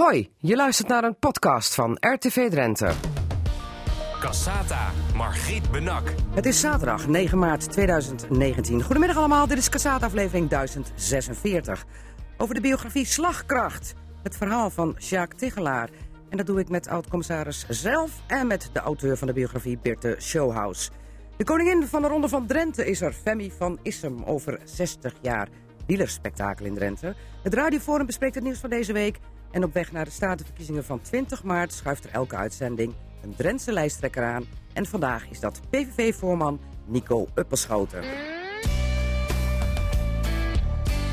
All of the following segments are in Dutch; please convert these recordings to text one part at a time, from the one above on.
Hoi, je luistert naar een podcast van RTV Drenthe. Cassata, Margriet Benak. Het is zaterdag 9 maart 2019. Goedemiddag allemaal, dit is Cassata aflevering 1046. Over de biografie Slagkracht. Het verhaal van Jacques Tigelaar. En dat doe ik met oud-commissaris zelf en met de auteur van de biografie Birte Showhouse. De koningin van de Ronde van Drenthe is er, Femi van Issem, over 60 jaar wielerspektakel in Drenthe. Het radioforum bespreekt het nieuws van deze week. En op weg naar de statenverkiezingen van 20 maart schuift er elke uitzending een Drentse lijsttrekker aan. En vandaag is dat PVV-voorman Nico Uppelschoten.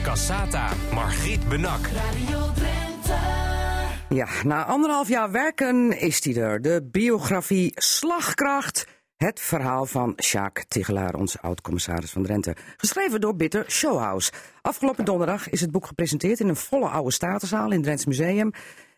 Cassata, Margriet Benak. Ja, na anderhalf jaar werken is hij er. De biografie Slagkracht. Het verhaal van Sjaak Tigelaar, onze oud-commissaris van Drenthe. Geschreven door Bitter Showhouse. Afgelopen donderdag is het boek gepresenteerd in een volle oude statenzaal in Drents Museum.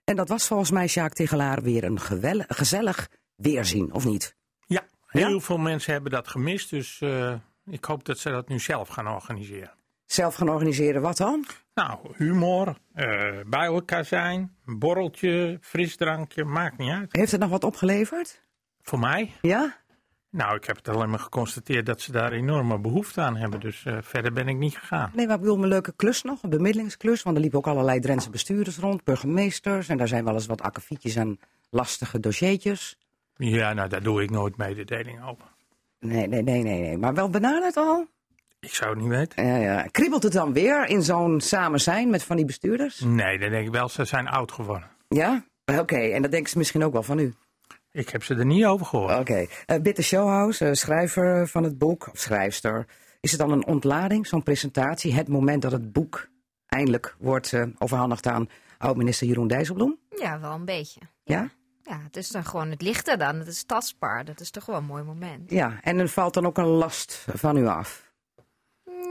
En dat was volgens mij Sjaak Tigelaar weer een gezellig weerzien, of niet? Ja, heel Ja? veel mensen hebben dat gemist. Dus eh, ik hoop dat ze dat nu zelf gaan organiseren. Zelf gaan organiseren, wat dan? Nou, humor, eh, bij elkaar zijn, borreltje, frisdrankje, maakt niet uit. Heeft het nog wat opgeleverd? Voor mij? Ja? Nou, ik heb het alleen maar geconstateerd dat ze daar enorme behoefte aan hebben. Dus eh, verder ben ik niet gegaan. Nee, maar ik bedoel, een leuke klus nog, een bemiddelingsklus. Want er liepen ook allerlei Drentse bestuurders rond, burgemeesters. En daar zijn wel eens wat akkefietjes en lastige dossiertjes. Ja, nou, daar doe ik nooit mededeling over. Nee, nee, nee, nee, nee. Maar wel benaderd al? Ik zou het niet weten. Ja, ja. Kriebelt het dan weer in zo'n samen zijn met van die bestuurders? Nee, dan denk ik wel, ze zijn oud geworden. Ja? Oké, en dat denken ze misschien ook wel van u. Ik heb ze er niet over gehoord. Oké. Eh, Bitte Showhouse, eh, schrijver van het boek, of schrijfster. Is het dan een ontlading, zo'n presentatie? Het moment dat het boek eindelijk wordt eh, overhandigd aan oud-minister Jeroen Dijsselbloem? Ja, wel een beetje. Ja? Ja, het is dan gewoon, het ligt er dan. Het is tastbaar. Dat is toch wel een mooi moment. Ja, en er valt dan ook een last van u af.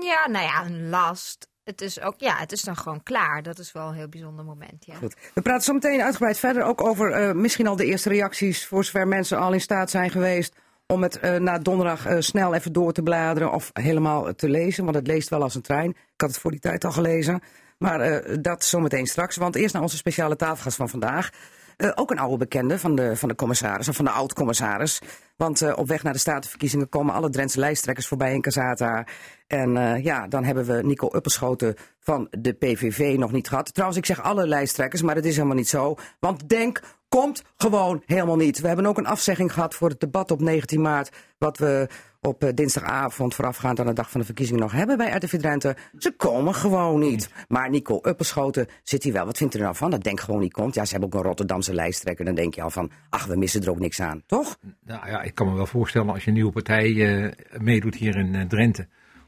Ja, nou ja, een last. Het is ook, ja, het is dan gewoon klaar. Dat is wel een heel bijzonder moment, ja. Goed. We praten zo meteen uitgebreid verder ook over eh, misschien al de eerste reacties, voor zover mensen al in staat zijn geweest om het eh, na donderdag eh, snel even door te bladeren of helemaal te lezen, want het leest wel als een trein. Ik had het voor die tijd al gelezen, maar dat zometeen straks. Want eerst naar onze speciale tafelgast van vandaag. Ook een oude bekende van de, van de commissaris, of van de oud-commissaris. Want eh, op weg naar de statenverkiezingen komen alle Drentse lijsttrekkers voorbij in Casata. En eh, ja, dan hebben we Nico Uppelschoten van de PVV nog niet gehad. Trouwens, ik zeg alle lijsttrekkers, maar dat is helemaal niet zo. Want Denk komt gewoon helemaal niet. We hebben ook een afzegging gehad voor het debat op 19 maart. Wat we op eh, dinsdagavond voorafgaand aan de dag van de verkiezingen nog hebben bij RTV Drenthe. Ze komen gewoon niet. Maar Nico Uppelschoten zit hier wel. Wat vindt u er nou van dat Denk gewoon niet komt? Ja, ze hebben ook een Rotterdamse lijsttrekker. Dan denk je al van, ach, we missen er ook niks aan. Toch? Nou ja, ik kan me wel voorstellen als je een nieuwe partij eh, meedoet hier in eh, Drenthe.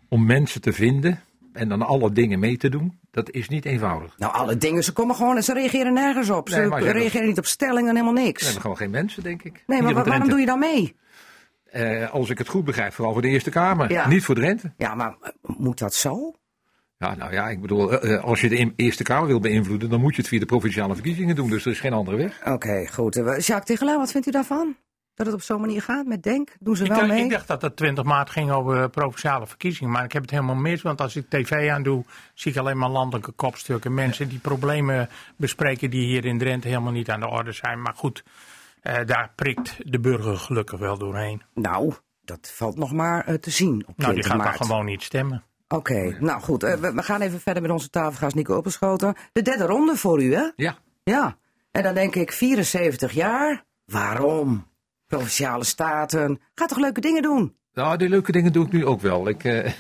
Om mensen te vinden en dan alle dingen mee te doen. Dat is niet eenvoudig. Nou, alle dingen, ze komen gewoon en ze reageren nergens op. Ze Nee, reageren niet op stellingen, helemaal We niks. hebben gewoon geen mensen, denk ik. Nee, maar wa- waarom doe je dan mee? Eh, als ik het goed begrijp, vooral voor de Eerste Kamer. Ja. Niet voor Drenthe. Ja, maar moet dat zo? Ja, nou ja, ik bedoel, als je de Eerste Kamer wil beïnvloeden, dan moet je het via de provinciale verkiezingen doen. Dus er is geen andere weg. Oké, goed. Jacques Tegelaar, wat vindt u daarvan? Dat het op zo'n manier gaat met Denk? Doen ze Ik, wel dacht- mee? ik dacht dat het 20 maart ging over eh, provinciale verkiezingen. Maar ik heb het helemaal mis. Want als ik tv aan doe, zie ik alleen maar landelijke kopstukken. Mensen die problemen bespreken die hier in Drenthe helemaal niet aan de orde zijn. Maar goed, eh, daar prikt de burger gelukkig wel doorheen. Nou, dat valt nog maar eh, te zien op 20 Nou, die gaat dan gewoon niet stemmen. Oké, nou goed. eh, we, we gaan even verder met onze tafelgast Nico Oppenschoten. De derde ronde voor u, hè? Ja, Ja. En dan denk ik, 74 jaar? Waarom? Provinciale staten. Ga toch leuke dingen doen? nou, die leuke dingen doe ik nu ook wel. Ik, eh,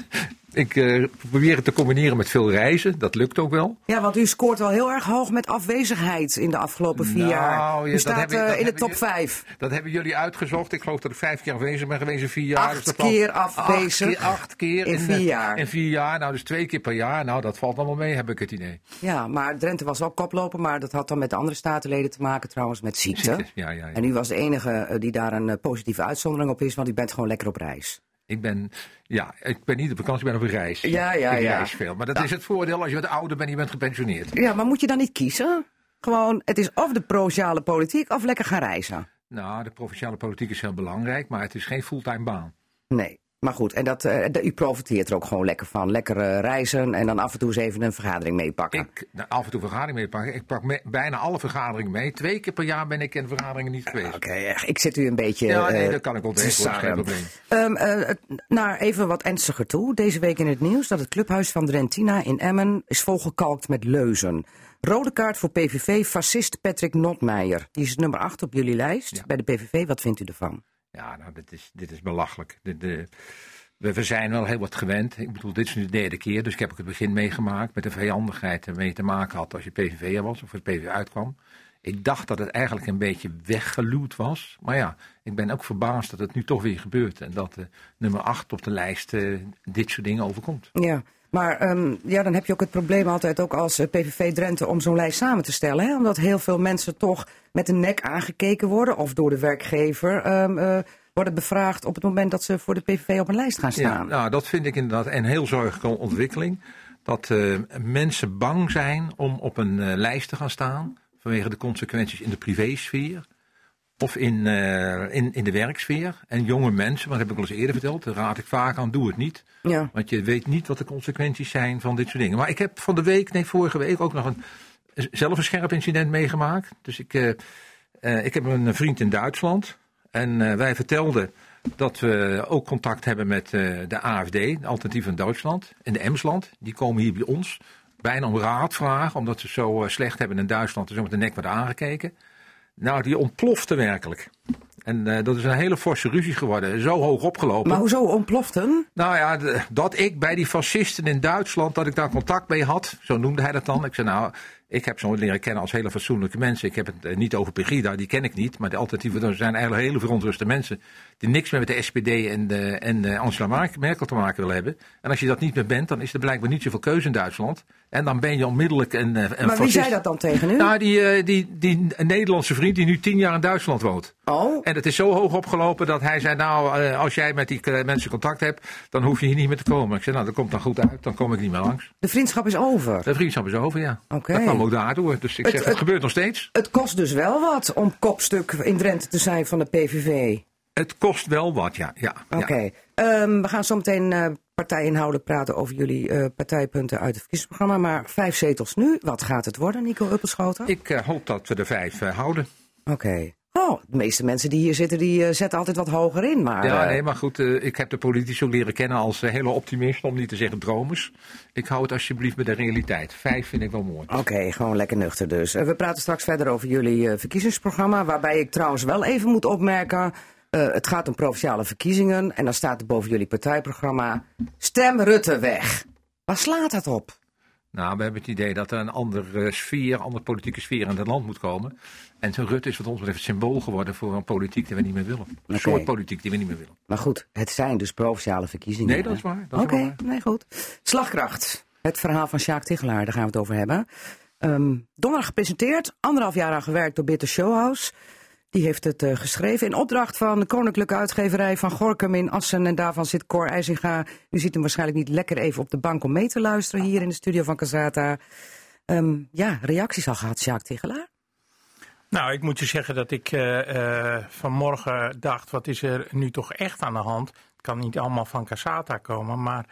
ik eh, probeer het te combineren met veel reizen. Dat lukt ook wel. Ja, want u scoort wel heel erg hoog met afwezigheid in de afgelopen vier Nou, jaar. ja, U staat eh, in de top vijf. Dat hebben jullie uitgezocht. Ik geloof dat ik vijf keer afwezig ben geweest in vier jaar. Acht Dus keer afwezig. Acht keer, acht keer In vier eh, jaar. In vier jaar. Nou, dus twee keer per jaar. Nou, dat valt allemaal mee, heb ik het idee. Ja, maar Drenthe was ook koploper, maar dat had dan met de andere statenleden te maken trouwens met ziekte. Ziektes, ja, ja, ja. En u was de enige die daar een positieve uitzondering op is, want u bent gewoon lekker op reis. Ik ben, ja, ik ben niet op vakantie, ik ben op een reis. Ja, ja, ik ja. reis veel. Maar dat is het voordeel als je wat ouder bent en je bent gepensioneerd. Ja, maar moet je dan niet kiezen? Gewoon, het is of de provinciale politiek of lekker gaan reizen. Nou, de provinciale politiek is heel belangrijk, maar het is geen fulltime baan. Nee. Maar goed, en dat, eh, u profiteert er ook gewoon lekker van. Lekker eh, reizen en dan af en toe eens even een vergadering meepakken. Ik nou, af en toe vergadering meepakken. Ik pak me- bijna alle vergaderingen mee. Twee keer per jaar ben ik in vergaderingen niet geweest. Oké, echt, ik zit u een beetje. Ja, nee, eh, dat kan ik is geen probleem. Naar even wat ernstiger toe. Deze week in het nieuws dat het clubhuis van Drentina in Emmen is volgekalkt met leuzen. Rode kaart voor PVV, fascist Patrick Notmeijer. Die is nummer 8 op jullie lijst Ja. bij de PVV. Wat vindt u ervan? Ja, nou, dit is, dit is belachelijk. De, de, we, zijn wel heel wat gewend. Ik bedoel, dit is nu de derde keer. Dus ik heb ook het begin meegemaakt met de vijandigheid waarmee je te maken had als je PVV'er was of het PVV uitkwam. Ik dacht dat het eigenlijk een beetje weggeluwd was. Maar ja, ik ben ook verbaasd dat het nu toch weer gebeurt. En dat de nummer 8 op de lijst eh, dit soort dingen overkomt. Ja, maar ehm, ja, dan heb je ook het probleem altijd ook als eh, PVV Drenthe om zo'n lijst samen te stellen. Hè? Omdat heel veel mensen toch met de nek aangekeken worden of door de werkgever ehm, eh, worden bevraagd op het moment dat ze voor de PVV op een lijst gaan Ja, staan. nou, dat vind ik inderdaad een heel zorgelijke ontwikkeling. Dat eh, mensen bang zijn om op een lijst te gaan staan vanwege de consequenties in de privésfeer of in, eh, in, in de werksfeer. En jonge mensen, maar dat heb ik al eens eerder verteld, daar raad ik vaak aan, doe het niet. Ja. Want je weet niet wat de consequenties zijn van dit soort dingen. Maar ik heb van de week, nee, vorige week ook nog een, zelf een scherp incident meegemaakt. Dus ik, eh, eh, ik heb een vriend in Duitsland. En wij vertelden dat we ook contact hebben met de AFD, de Alternatief van Duitsland, en de Emsland. Die komen hier bij ons bijna om raad vragen, omdat ze zo slecht hebben in Duitsland en zo met de nek worden aangekeken. Nou, die ontplofte werkelijk. En eh, dat is een hele forse ruzie geworden. Zo hoog opgelopen. Maar hoezo ontploften? Nou ja, de- dat ik bij die fascisten in Duitsland, dat ik daar contact mee had, zo noemde hij dat dan. Ik zei nou, ik heb ze leren kennen als hele fatsoenlijke mensen. Ik heb het eh, niet over Pegida, die ken ik niet. Maar de alternatieven zijn eigenlijk hele verontruste mensen. Die niks meer met de SPD en, de, en Angela Merkel te maken willen hebben. En als je dat niet meer bent, dan is er blijkbaar niet zoveel keuze in Duitsland. En dan ben je onmiddellijk een, eh, een Maar wie zei dat dan tegen u? Nou, die, eh, die, die Nederlandse vriend die nu tien jaar in Duitsland woont. oh, En het is zo hoog opgelopen dat hij zei: Nou, als jij met die mensen contact hebt, dan hoef je hier niet meer te komen. Ik zei: Nou, dat komt dan goed uit, dan kom ik niet meer langs. de vriendschap is over. De vriendschap is over, ja. Oké. Kwam ook daardoor. Dus ik Het- zeg: Het, het- gebeurt nog steeds. Het kost dus wel wat om kopstuk in Drenthe te zijn van de PVV. Het kost wel wat, ja. ja, ja. Oké. Ehm, we gaan zo meteen eh partijinhoudelijk praten over jullie eh, partijpunten uit het verkiezingsprogramma. Maar vijf zetels nu. Wat gaat het worden, Nico Uppelschoten? Ik eh, hoop dat we de vijf houden. Oké. Oh, de meeste mensen die hier zitten, die eh, zetten altijd wat hoger in. Maar, Ja, eh, nee, maar goed, eh, ik heb de politici ook leren kennen als hele optimisten, om niet te zeggen dromers. Ik hou het alsjeblieft bij de realiteit. Vijf vind ik wel mooi. Oké, gewoon lekker nuchter dus. We praten straks verder over jullie verkiezingsprogramma. Waarbij ik trouwens wel even moet opmerken. het gaat om provinciale verkiezingen. En dan staat er boven jullie partijprogramma. Stem Rutte weg. Waar slaat dat op? Nou, we hebben het idee dat er een andere sfeer, andere politieke sfeer in het land moet komen. En Rutte is wat ons betreft symbool geworden voor een politiek die we niet meer willen. Een soort politiek die we niet meer willen. Maar goed, het zijn dus provinciale verkiezingen. Nee, dat is waar. Oké, nee, goed. Slagkracht. Het verhaal van Sjaak Tigelaar, daar gaan we het over hebben. Ehm, donderdag gepresenteerd, anderhalf jaar aan gewerkt door Bitter Showhouse. Die heeft het eh, geschreven in opdracht van de Koninklijke Uitgeverij van Gorkum in Assen. En daarvan zit Cor IJzinga. U ziet hem waarschijnlijk niet lekker even op de bank om mee te luisteren hier in de studio van Casata. Ehm, ja, reacties al gehad, Sjaak Tigelaar? Nou, ik moet je zeggen dat ik eh, eh, vanmorgen dacht, wat is er nu toch echt aan de hand? Het kan niet allemaal van Casata komen, maar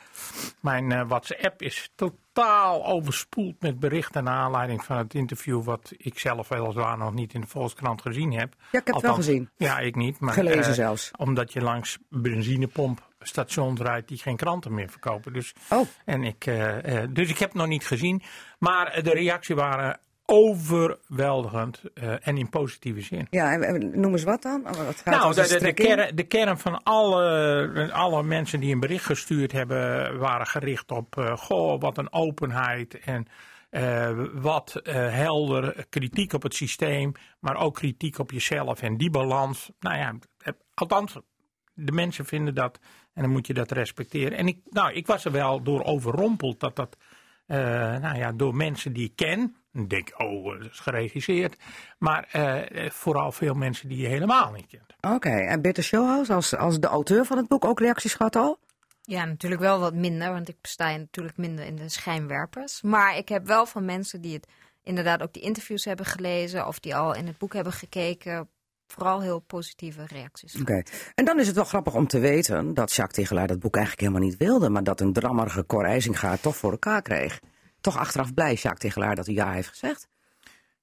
mijn eh, WhatsApp is totaal overspoeld met berichten naar aanleiding van het interview wat ik zelf weliswaar nog niet in de Volkskrant gezien heb. Ja, ik heb het wel gezien. Ja, ik niet. Maar, Gelezen zelfs. Omdat je langs benzinepompstations rijdt die geen kranten meer verkopen. Dus, Oh. en ik, dus ik heb het nog niet gezien. Maar de reacties waren overweldigend eh, en in positieve zin. Ja, en, noem eens wat dan? Wat gaat Nou, de, de, kern, de kern van alle, alle mensen die een bericht gestuurd hebben, waren gericht op: eh, goh, wat een openheid en eh, wat helder kritiek op het systeem, maar ook kritiek op jezelf. En die balans, nou ja, althans, de mensen vinden dat en dan moet je dat respecteren. En ik, nou, ik was er wel door overrompeld dat dat, nou ja, door mensen die ik ken. Ik denk, oh, dat is geregisseerd. Maar eh, eh, vooral veel mensen die je helemaal niet kent. Oké, en Bitter Showhouse, als, als de auteur van het boek, ook reacties gehad al? Ja, natuurlijk wel wat minder, want ik sta natuurlijk minder in de schijnwerpers. Maar ik heb wel van mensen die het inderdaad ook die interviews hebben gelezen of die al in het boek hebben gekeken, vooral heel positieve reacties. Oké. En dan is het wel grappig om te weten dat Jacques Tegelaar dat boek eigenlijk helemaal niet wilde, maar dat een drammerige Cor IJzinga het toch voor elkaar kreeg. Toch achteraf blij, Jacques Tegelaar, dat hij ja heeft gezegd.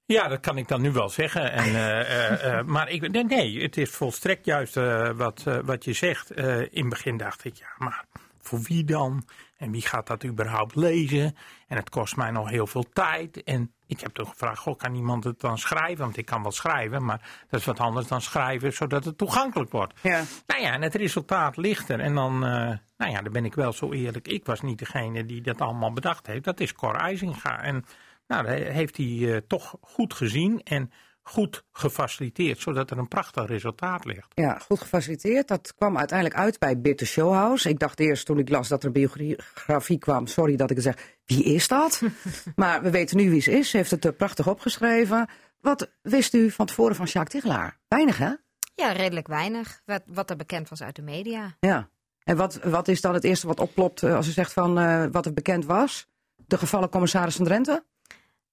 Ja, dat kan ik dan nu wel zeggen. En, eh, eh, eh, maar ik, nee, nee, het is volstrekt juist wat, wat je zegt. In het begin dacht ik, ja, maar voor wie dan? En wie gaat dat überhaupt lezen? En het kost mij nog heel veel tijd. En ik heb toen gevraagd, goh, kan iemand het dan schrijven? Want ik kan wel schrijven, maar dat is wat anders dan schrijven zodat het toegankelijk wordt. Ja. Nou ja, en het resultaat ligt er. En dan, eh, nou ja, dan ben ik wel zo eerlijk. Ik was niet degene die dat allemaal bedacht heeft. Dat is Cor IJzinga. En nou, dat heeft hij eh, toch goed gezien en goed gefaciliteerd, zodat er een prachtig resultaat ligt. Ja, goed gefaciliteerd. Dat kwam uiteindelijk uit bij Bitter Showhouse. Ik dacht eerst toen ik las dat er een biografie kwam, sorry dat ik het zeg, wie is dat? maar we weten nu wie ze is. Ze heeft het eh, prachtig opgeschreven. Wat wist u van tevoren van Jacques Tigelaar? Weinig, hè? Ja, redelijk weinig. Wat, wat er bekend was uit de media. Ja. En wat, wat is dan het eerste wat oplopt eh, als u zegt van eh, wat er bekend was? De gevallen commissaris van Drenthe?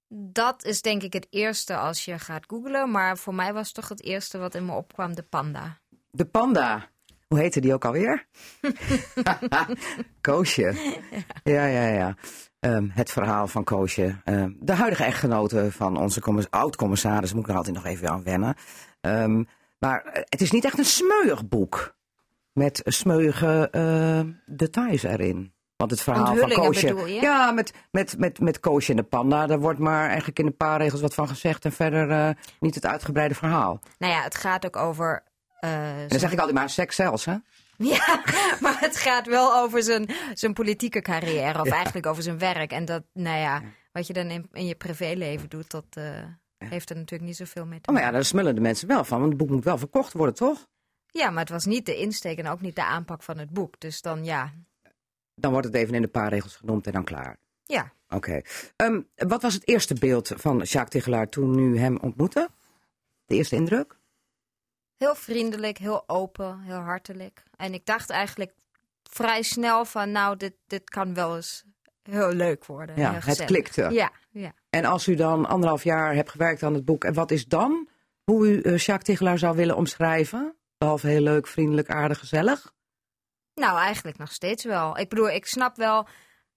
Dat is denk ik het eerste als je gaat googlen. Maar voor mij was toch het eerste wat in me opkwam de panda. De panda. Hoe heette die ook alweer? Koosje. Ja, ja, ja. Ehm, het verhaal van Koosje. Ehm, de huidige echtgenote van onze commis- oud-commissaris. Moet ik er altijd nog even aan wennen. Ehm, maar eh, het is niet echt een smeuig boek. Met smeuige details erin. Want het verhaal van Koosje. bedoel je? Ja, met, met, met, met Koosje en de panda. Daar wordt maar eigenlijk in een paar regels wat van gezegd. En verder eh, niet het uitgebreide verhaal. Nou ja, het gaat ook over. eh, En dan zeg ik altijd maar seks zelfs, hè? Ja, maar het gaat wel over zijn, zijn politieke carrière. Of eigenlijk over zijn werk. En dat, nou ja, wat je dan in, in je privéleven doet, dat eh, heeft er natuurlijk niet zoveel mee te Oh, maar maken. ja, daar smullen de mensen wel van. Want het boek moet wel verkocht worden, toch? Ja, maar het was niet de insteek en ook niet de aanpak van het boek. Dus dan ja, Dan wordt het even in een paar regels genoemd en dan klaar. ja. Oké. Ehm, wat was het eerste beeld van Jacques Tigelaar toen u hem ontmoette? De eerste indruk? Heel vriendelijk, heel open, heel hartelijk. En ik dacht eigenlijk vrij snel van, nou, dit, dit kan wel eens heel leuk worden. Ja, het klikte. Ja, ja. En als u dan anderhalf jaar hebt gewerkt aan het boek, en wat is dan hoe u eh, Jacques Tigelaar zou willen omschrijven? Behalve heel leuk, vriendelijk, aardig, gezellig? Nou, eigenlijk nog steeds wel. Ik bedoel, ik snap wel.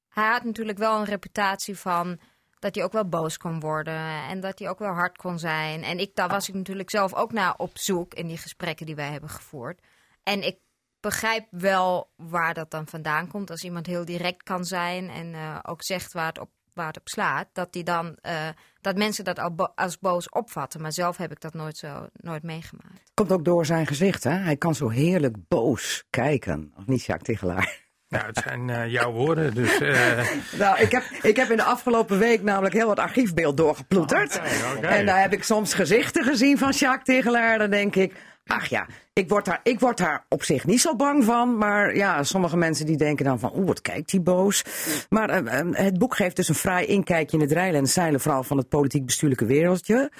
Hij had natuurlijk wel een reputatie van dat hij ook wel boos kon worden en dat hij ook wel hard kon zijn. En ik, daar was ik natuurlijk zelf ook naar op zoek in die gesprekken die wij hebben gevoerd. En ik begrijp wel waar dat dan vandaan komt. Als iemand heel direct kan zijn en eh, ook zegt waar het op, waar het op slaat, dat, die dan, eh, dat mensen dat al bo- als boos opvatten. Maar zelf heb ik dat nooit zo nooit meegemaakt. Komt ook door zijn gezicht, hè? Hij kan zo heerlijk boos kijken. Of niet, Jacques Tigelaar? Nou, het zijn eh, jouw woorden, dus... eh, Nou, ik heb, ik heb in de afgelopen week namelijk heel wat archiefbeeld doorgeploeterd. En daar heb ik soms gezichten gezien van Jacques Tegelaar. Dan denk ik, ach ja, ik word, daar, ik word daar op zich niet zo bang van. Maar ja, sommige mensen die denken dan van, oeh, wat kijkt hij boos. Maar eh, eh, het boek geeft dus een fraai inkijkje in het rijlen en zeilen vooral van het politiek-bestuurlijke wereldje.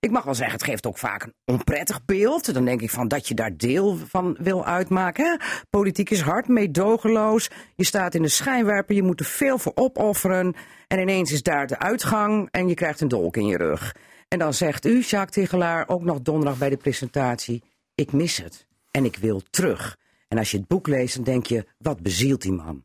Ik mag wel zeggen, het geeft ook vaak een onprettig beeld. Dan denk ik van dat je daar deel van wil uitmaken. Politiek is hard, meedogenloos. Je staat in de schijnwerper, je moet er veel voor opofferen. En ineens is daar de uitgang en je krijgt een dolk in je rug. En dan zegt u, Jacques Tigelaar, ook nog donderdag bij de presentatie... ik mis het en ik wil terug. En als je het boek leest, dan denk je, wat bezielt die man?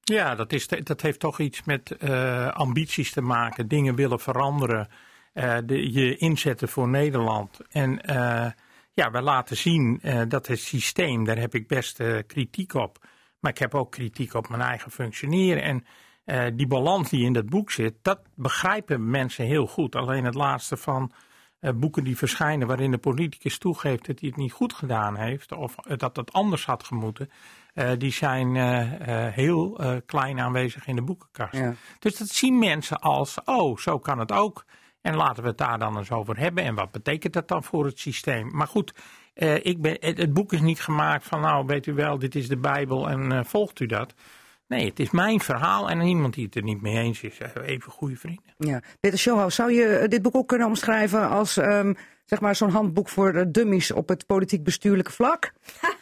Ja, dat, is, dat heeft toch iets met eh, ambities te maken, dingen willen veranderen, eh, de, je inzetten voor Nederland. En eh, ja, we laten zien dat het systeem, daar heb ik best kritiek op. Maar ik heb ook kritiek op mijn eigen functioneren. En die balans die in dat boek zit, dat begrijpen mensen heel goed. Alleen het laatste van boeken die verschijnen waarin de politicus toegeeft dat hij het niet goed gedaan heeft of dat het anders had gemoeten, eh, die zijn eh, eh, heel eh, klein aanwezig in de boekenkast. Ja. Dus dat zien mensen als, oh, zo kan het ook. En laten we het daar dan eens over hebben. En wat betekent dat dan voor het systeem? Maar goed, eh, ik ben, het, boek is niet gemaakt van, nou, weet u wel, dit is de Bijbel en eh, volgt u dat. Nee, het is mijn verhaal en iemand die het er niet mee eens is, eh, even goede vrienden. Ja. Peter Showhouse, zou je eh, dit boek ook kunnen omschrijven als ehm, zeg maar zo'n handboek voor dummies op het politiek-bestuurlijke vlak?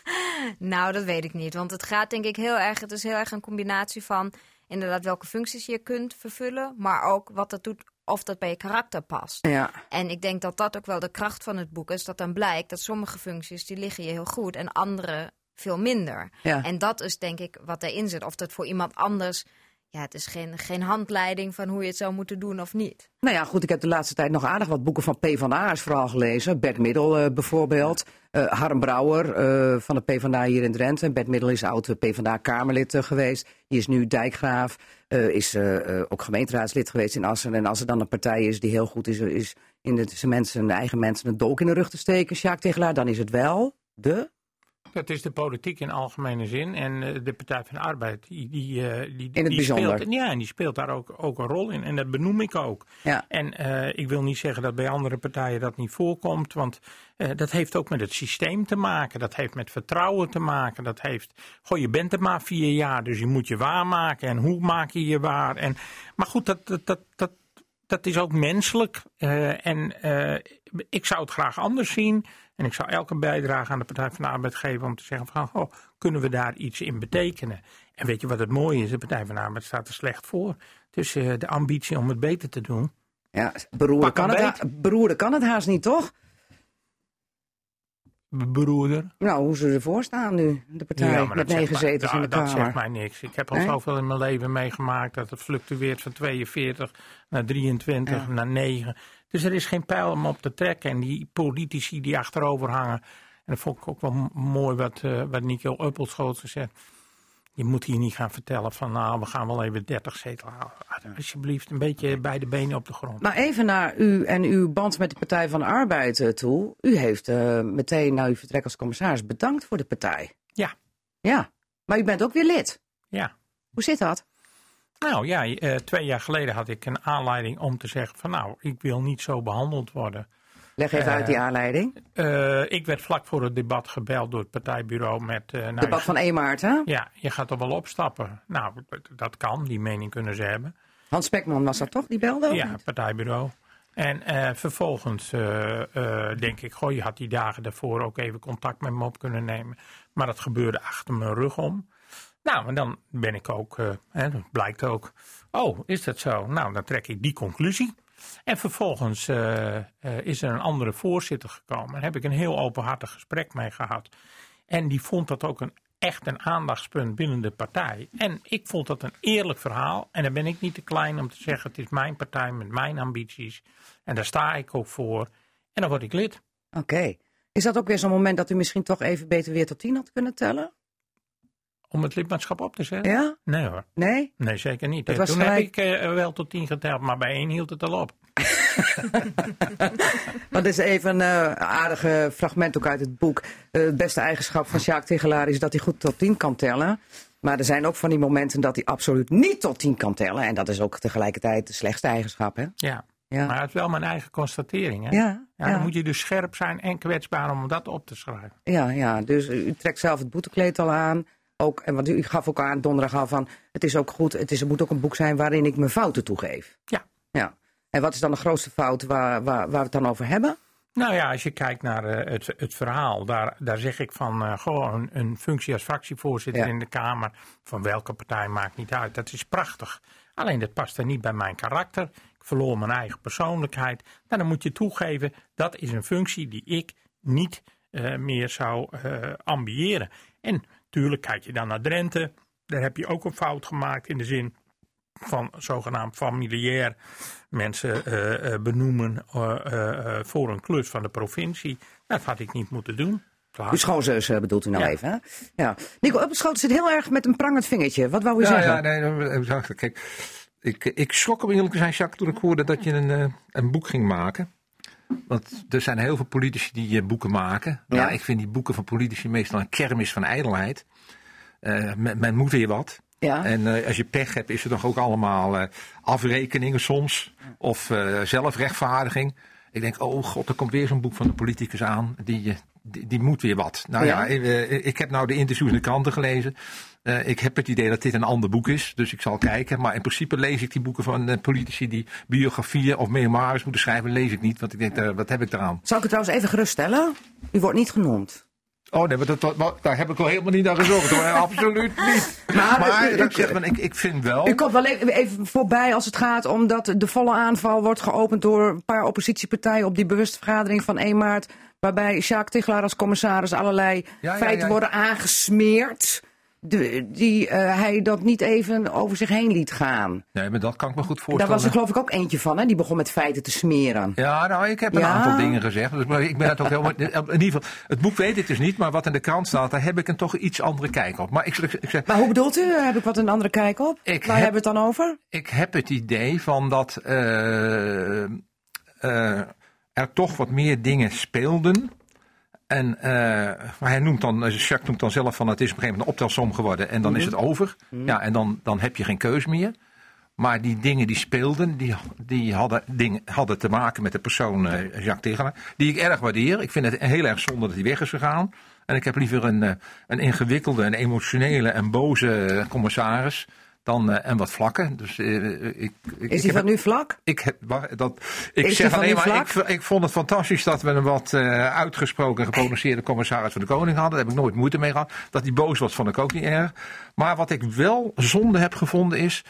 Nou, dat weet ik niet. Want het gaat denk ik heel erg, het is heel erg een combinatie van inderdaad welke functies je kunt vervullen, maar ook wat dat doet of dat bij je karakter past. Ja. En ik denk dat dat ook wel de kracht van het boek is. Dat dan blijkt dat sommige functies die liggen je heel goed en andere veel minder. Ja. En dat is denk ik wat erin zit. Of dat voor iemand anders... Ja, het is geen, geen handleiding van hoe je het zou moeten doen of niet. Nou ja, goed, ik heb de laatste tijd nog aardig wat boeken van PvdA's vooral gelezen. Bert Middel eh, bijvoorbeeld. Eh Harm Brouwer eh, van de PvdA hier in Drenthe. Bert Middel is oud PvdA-Kamerlid geweest. Die is nu dijkgraaf. is ook gemeenteraadslid geweest in Assen. En als er dan een partij is die heel goed is, is in de, zijn mensen, de eigen mensen een dolk in de rug te steken, Sjaak Tegelaar, dan is het wel de... Dat is de politiek in algemene zin. En eh, de Partij van de Arbeid, die, die, eh, die, die speelt, ja, en die speelt daar ook, ook een rol in. En dat benoem ik ook. Ja. En eh, ik wil niet zeggen dat bij andere partijen dat niet voorkomt. Want dat heeft ook met het systeem te maken. Dat heeft met vertrouwen te maken. Dat heeft. Goh, je bent er maar vier jaar, dus je moet je waarmaken. En hoe maak je je waar? En, maar goed, dat, dat, dat, dat, dat is ook menselijk. Eh, en eh, ik zou het graag anders zien. En ik zou elke bijdrage aan de Partij van de Arbeid geven om te zeggen van, oh, kunnen we daar iets in betekenen? En weet je wat het mooie is? De Partij van de Arbeid staat er slecht voor. Dus de ambitie om het beter te doen. Ja, beroerde kan, het, beroerde kan het haast niet, toch? Broeder. Nou, hoe ze ervoor staan nu, de partij, met dat negen zetels in de dat, dat Kamer. zegt mij niks. Ik heb al Nee? zoveel in mijn leven meegemaakt dat het fluctueert van 42 naar 23 Ja. naar 9. Dus er is geen pijl om op te trekken. En die politici die achterover hangen. En dat vond ik ook wel mooi wat, eh wat Nico Uppelschoten zegt. Je moet hier niet gaan vertellen van nou, we gaan wel even 30 zetels halen. Alsjeblieft, een beetje beide benen op de grond. Maar even naar u en uw band met de Partij van de Arbeid eh, toe. U heeft eh, meteen na uw vertrek als commissaris bedankt voor de partij. Ja, Ja, maar u bent ook weer lid. ja. Hoe zit dat? Nou ja, eh, twee jaar geleden had ik een aanleiding om te zeggen van nou, ik wil niet zo behandeld worden. Leg even Eh, uit die aanleiding. Eh, ik werd vlak voor het debat gebeld door het partijbureau met... eh, nou, Debat van 1 maart, hè? Ja, je gaat er wel opstappen. Nou, dat kan, die mening kunnen ze hebben. Hans Spekman was dat toch, die belde? Ja, niet? partijbureau. En eh, vervolgens eh, eh, denk ik, goh, je had die dagen daarvoor ook even contact met me op kunnen nemen. Maar dat gebeurde achter mijn rug om. Nou, en dan ben ik ook, eh, hè, dat blijkt ook, oh, is dat zo? Nou, dan trek ik die conclusie. En vervolgens eh, eh, is er een andere voorzitter gekomen. Daar heb ik een heel openhartig gesprek mee gehad. En die vond dat ook een, echt een aandachtspunt binnen de partij. En ik vond dat een eerlijk verhaal. En dan ben ik niet te klein om te zeggen: het is mijn partij met mijn ambities. En daar sta ik ook voor. En dan word ik lid. Oké. Is dat ook weer zo'n moment dat u misschien toch even beter weer tot 10 had kunnen tellen? Om het lidmaatschap op te zetten? Ja? Nee hoor. Nee? Nee, zeker niet. Eh, Toen gelijk- heb ik eh, wel tot tien geteld, maar bij één hield het al op. Dat is even een eh, aardige fragment ook uit het boek. Eh, het beste eigenschap van Sjaak Tegelaar is dat hij goed tot 10 kan tellen. Maar er zijn ook van die momenten dat hij absoluut niet tot 10 kan tellen. En dat is ook tegelijkertijd de slechtste eigenschap, hè? Ja. Ja. Maar het is wel mijn eigen constatering. Hè? Ja, Ja, ja. Dan moet je dus scherp zijn en kwetsbaar om dat op te schrijven. Ja, ja, dus u trekt zelf het boetekleed al aan. Ook, en wat u gaf ook aan donderdag al van, het is ook goed, het, is, het moet ook een boek zijn waarin ik mijn fouten toegeef. Ja. Ja. En wat is dan de grootste fout waar, waar, waar we het dan over hebben? Nou ja, als je kijkt naar eh, het, het verhaal, daar, daar zeg ik van eh, gewoon een, een functie als fractievoorzitter Ja. in de Kamer, van welke partij maakt niet uit. Dat is prachtig. Alleen dat past er niet bij mijn karakter. Ik verloor mijn eigen persoonlijkheid. Nou, dan moet je toegeven, dat is een functie die ik niet eh, meer zou ambiëren. En tuurlijk kijk je dan naar Drenthe. Daar heb je ook een fout gemaakt in de zin van zogenaamd familiair mensen eh, eh, benoemen eh, voor een klus van de provincie. Dat had ik niet moeten doen. Klaar. Uw schoonzus bedoelt u nou Ja. even, hè? Ja. Nico Uppelschoten zit heel erg met een prangend vingertje. Wat wou u Ja, zeggen? ja, nee, kijk. Ik, ik schrok om eerlijk zijn, Jacques, toen ik hoorde dat je een, eh, een boek ging maken. Want er zijn heel veel politici die eh, boeken maken. Ja. Ja. ik vind die boeken van politici meestal een kermis van ijdelheid. Eh, men, men moet weer wat. Ja. En eh, als je pech hebt, is er toch ook allemaal afrekeningen soms. Of zelfrechtvaardiging. Ik denk, oh god, er komt weer zo'n boek van de politicus aan. Die, die, die moet weer wat. Nou Ja. ja, eh, ik heb nou de interviews in de kranten gelezen. Eh, ik heb het idee dat dit een ander boek is, dus ik zal kijken. Maar in principe lees ik die boeken van eh, politici die biografieën of memoires moeten schrijven, lees ik niet. Want ik denk, eh, wat heb ik eraan? Zal ik het trouwens even geruststellen? U wordt niet genoemd. Oh nee, maar dat, dat- daar heb ik wel helemaal niet naar gezocht hoor. Absoluut niet. Maar, ik, zeg, maar ik, ik vind wel. U komt wel even, even voorbij als het gaat om dat de volle aanval wordt geopend door een paar oppositiepartijen op die bewuste vergadering van 1 maart. Waarbij Jacques Tichelaar als commissaris allerlei Ja, ja, feiten ja. worden aangesmeerd. De, die eh, hij dat niet even over zich heen liet gaan. Nee, maar dat kan ik me goed Daar voorstellen. was er geloof ik ook eentje van, hè? die begon met feiten te smeren. Ja, nou, ik heb een Ja. aantal dingen gezegd. Dus, maar ik ben het ook helemaal. In ieder geval, het boek weet ik dus niet, maar wat in de krant staat, daar heb ik een toch iets andere kijk op. Maar ik, ik, zeg, Maar hoe bedoelt u? Heb ik wat een andere kijk op? Ik Waar heb- hebben we het dan over? ik heb het idee van dat eh, eh, er toch wat meer dingen speelden. En eh, maar hij noemt dan, Jacques noemt dan zelf van het is op een gegeven moment een optelsom geworden en dan is het over. Ja, en dan, dan heb je geen keus meer. Maar die dingen die speelden, die, die hadden, dingen, hadden te maken met de persoon eh, Jacques Tegenaar. Die ik erg waardeer. Ik vind het heel erg zonde dat hij weg is gegaan. En ik heb liever een, eh, een ingewikkelde, en emotionele en boze eh, commissaris dan eh, en wat vlakken. Dus, eh, ik, ik, Is die van u vlak? ik, heb, dat, ik zeg alleen maar, ik, ik vond het fantastisch dat we een wat eh, uitgesproken geprononceerde commissaris van de Koning hadden. Daar heb ik nooit moeite mee gehad. Dat hij boos was, vond ik ook niet erg. Maar wat ik wel zonde heb gevonden is.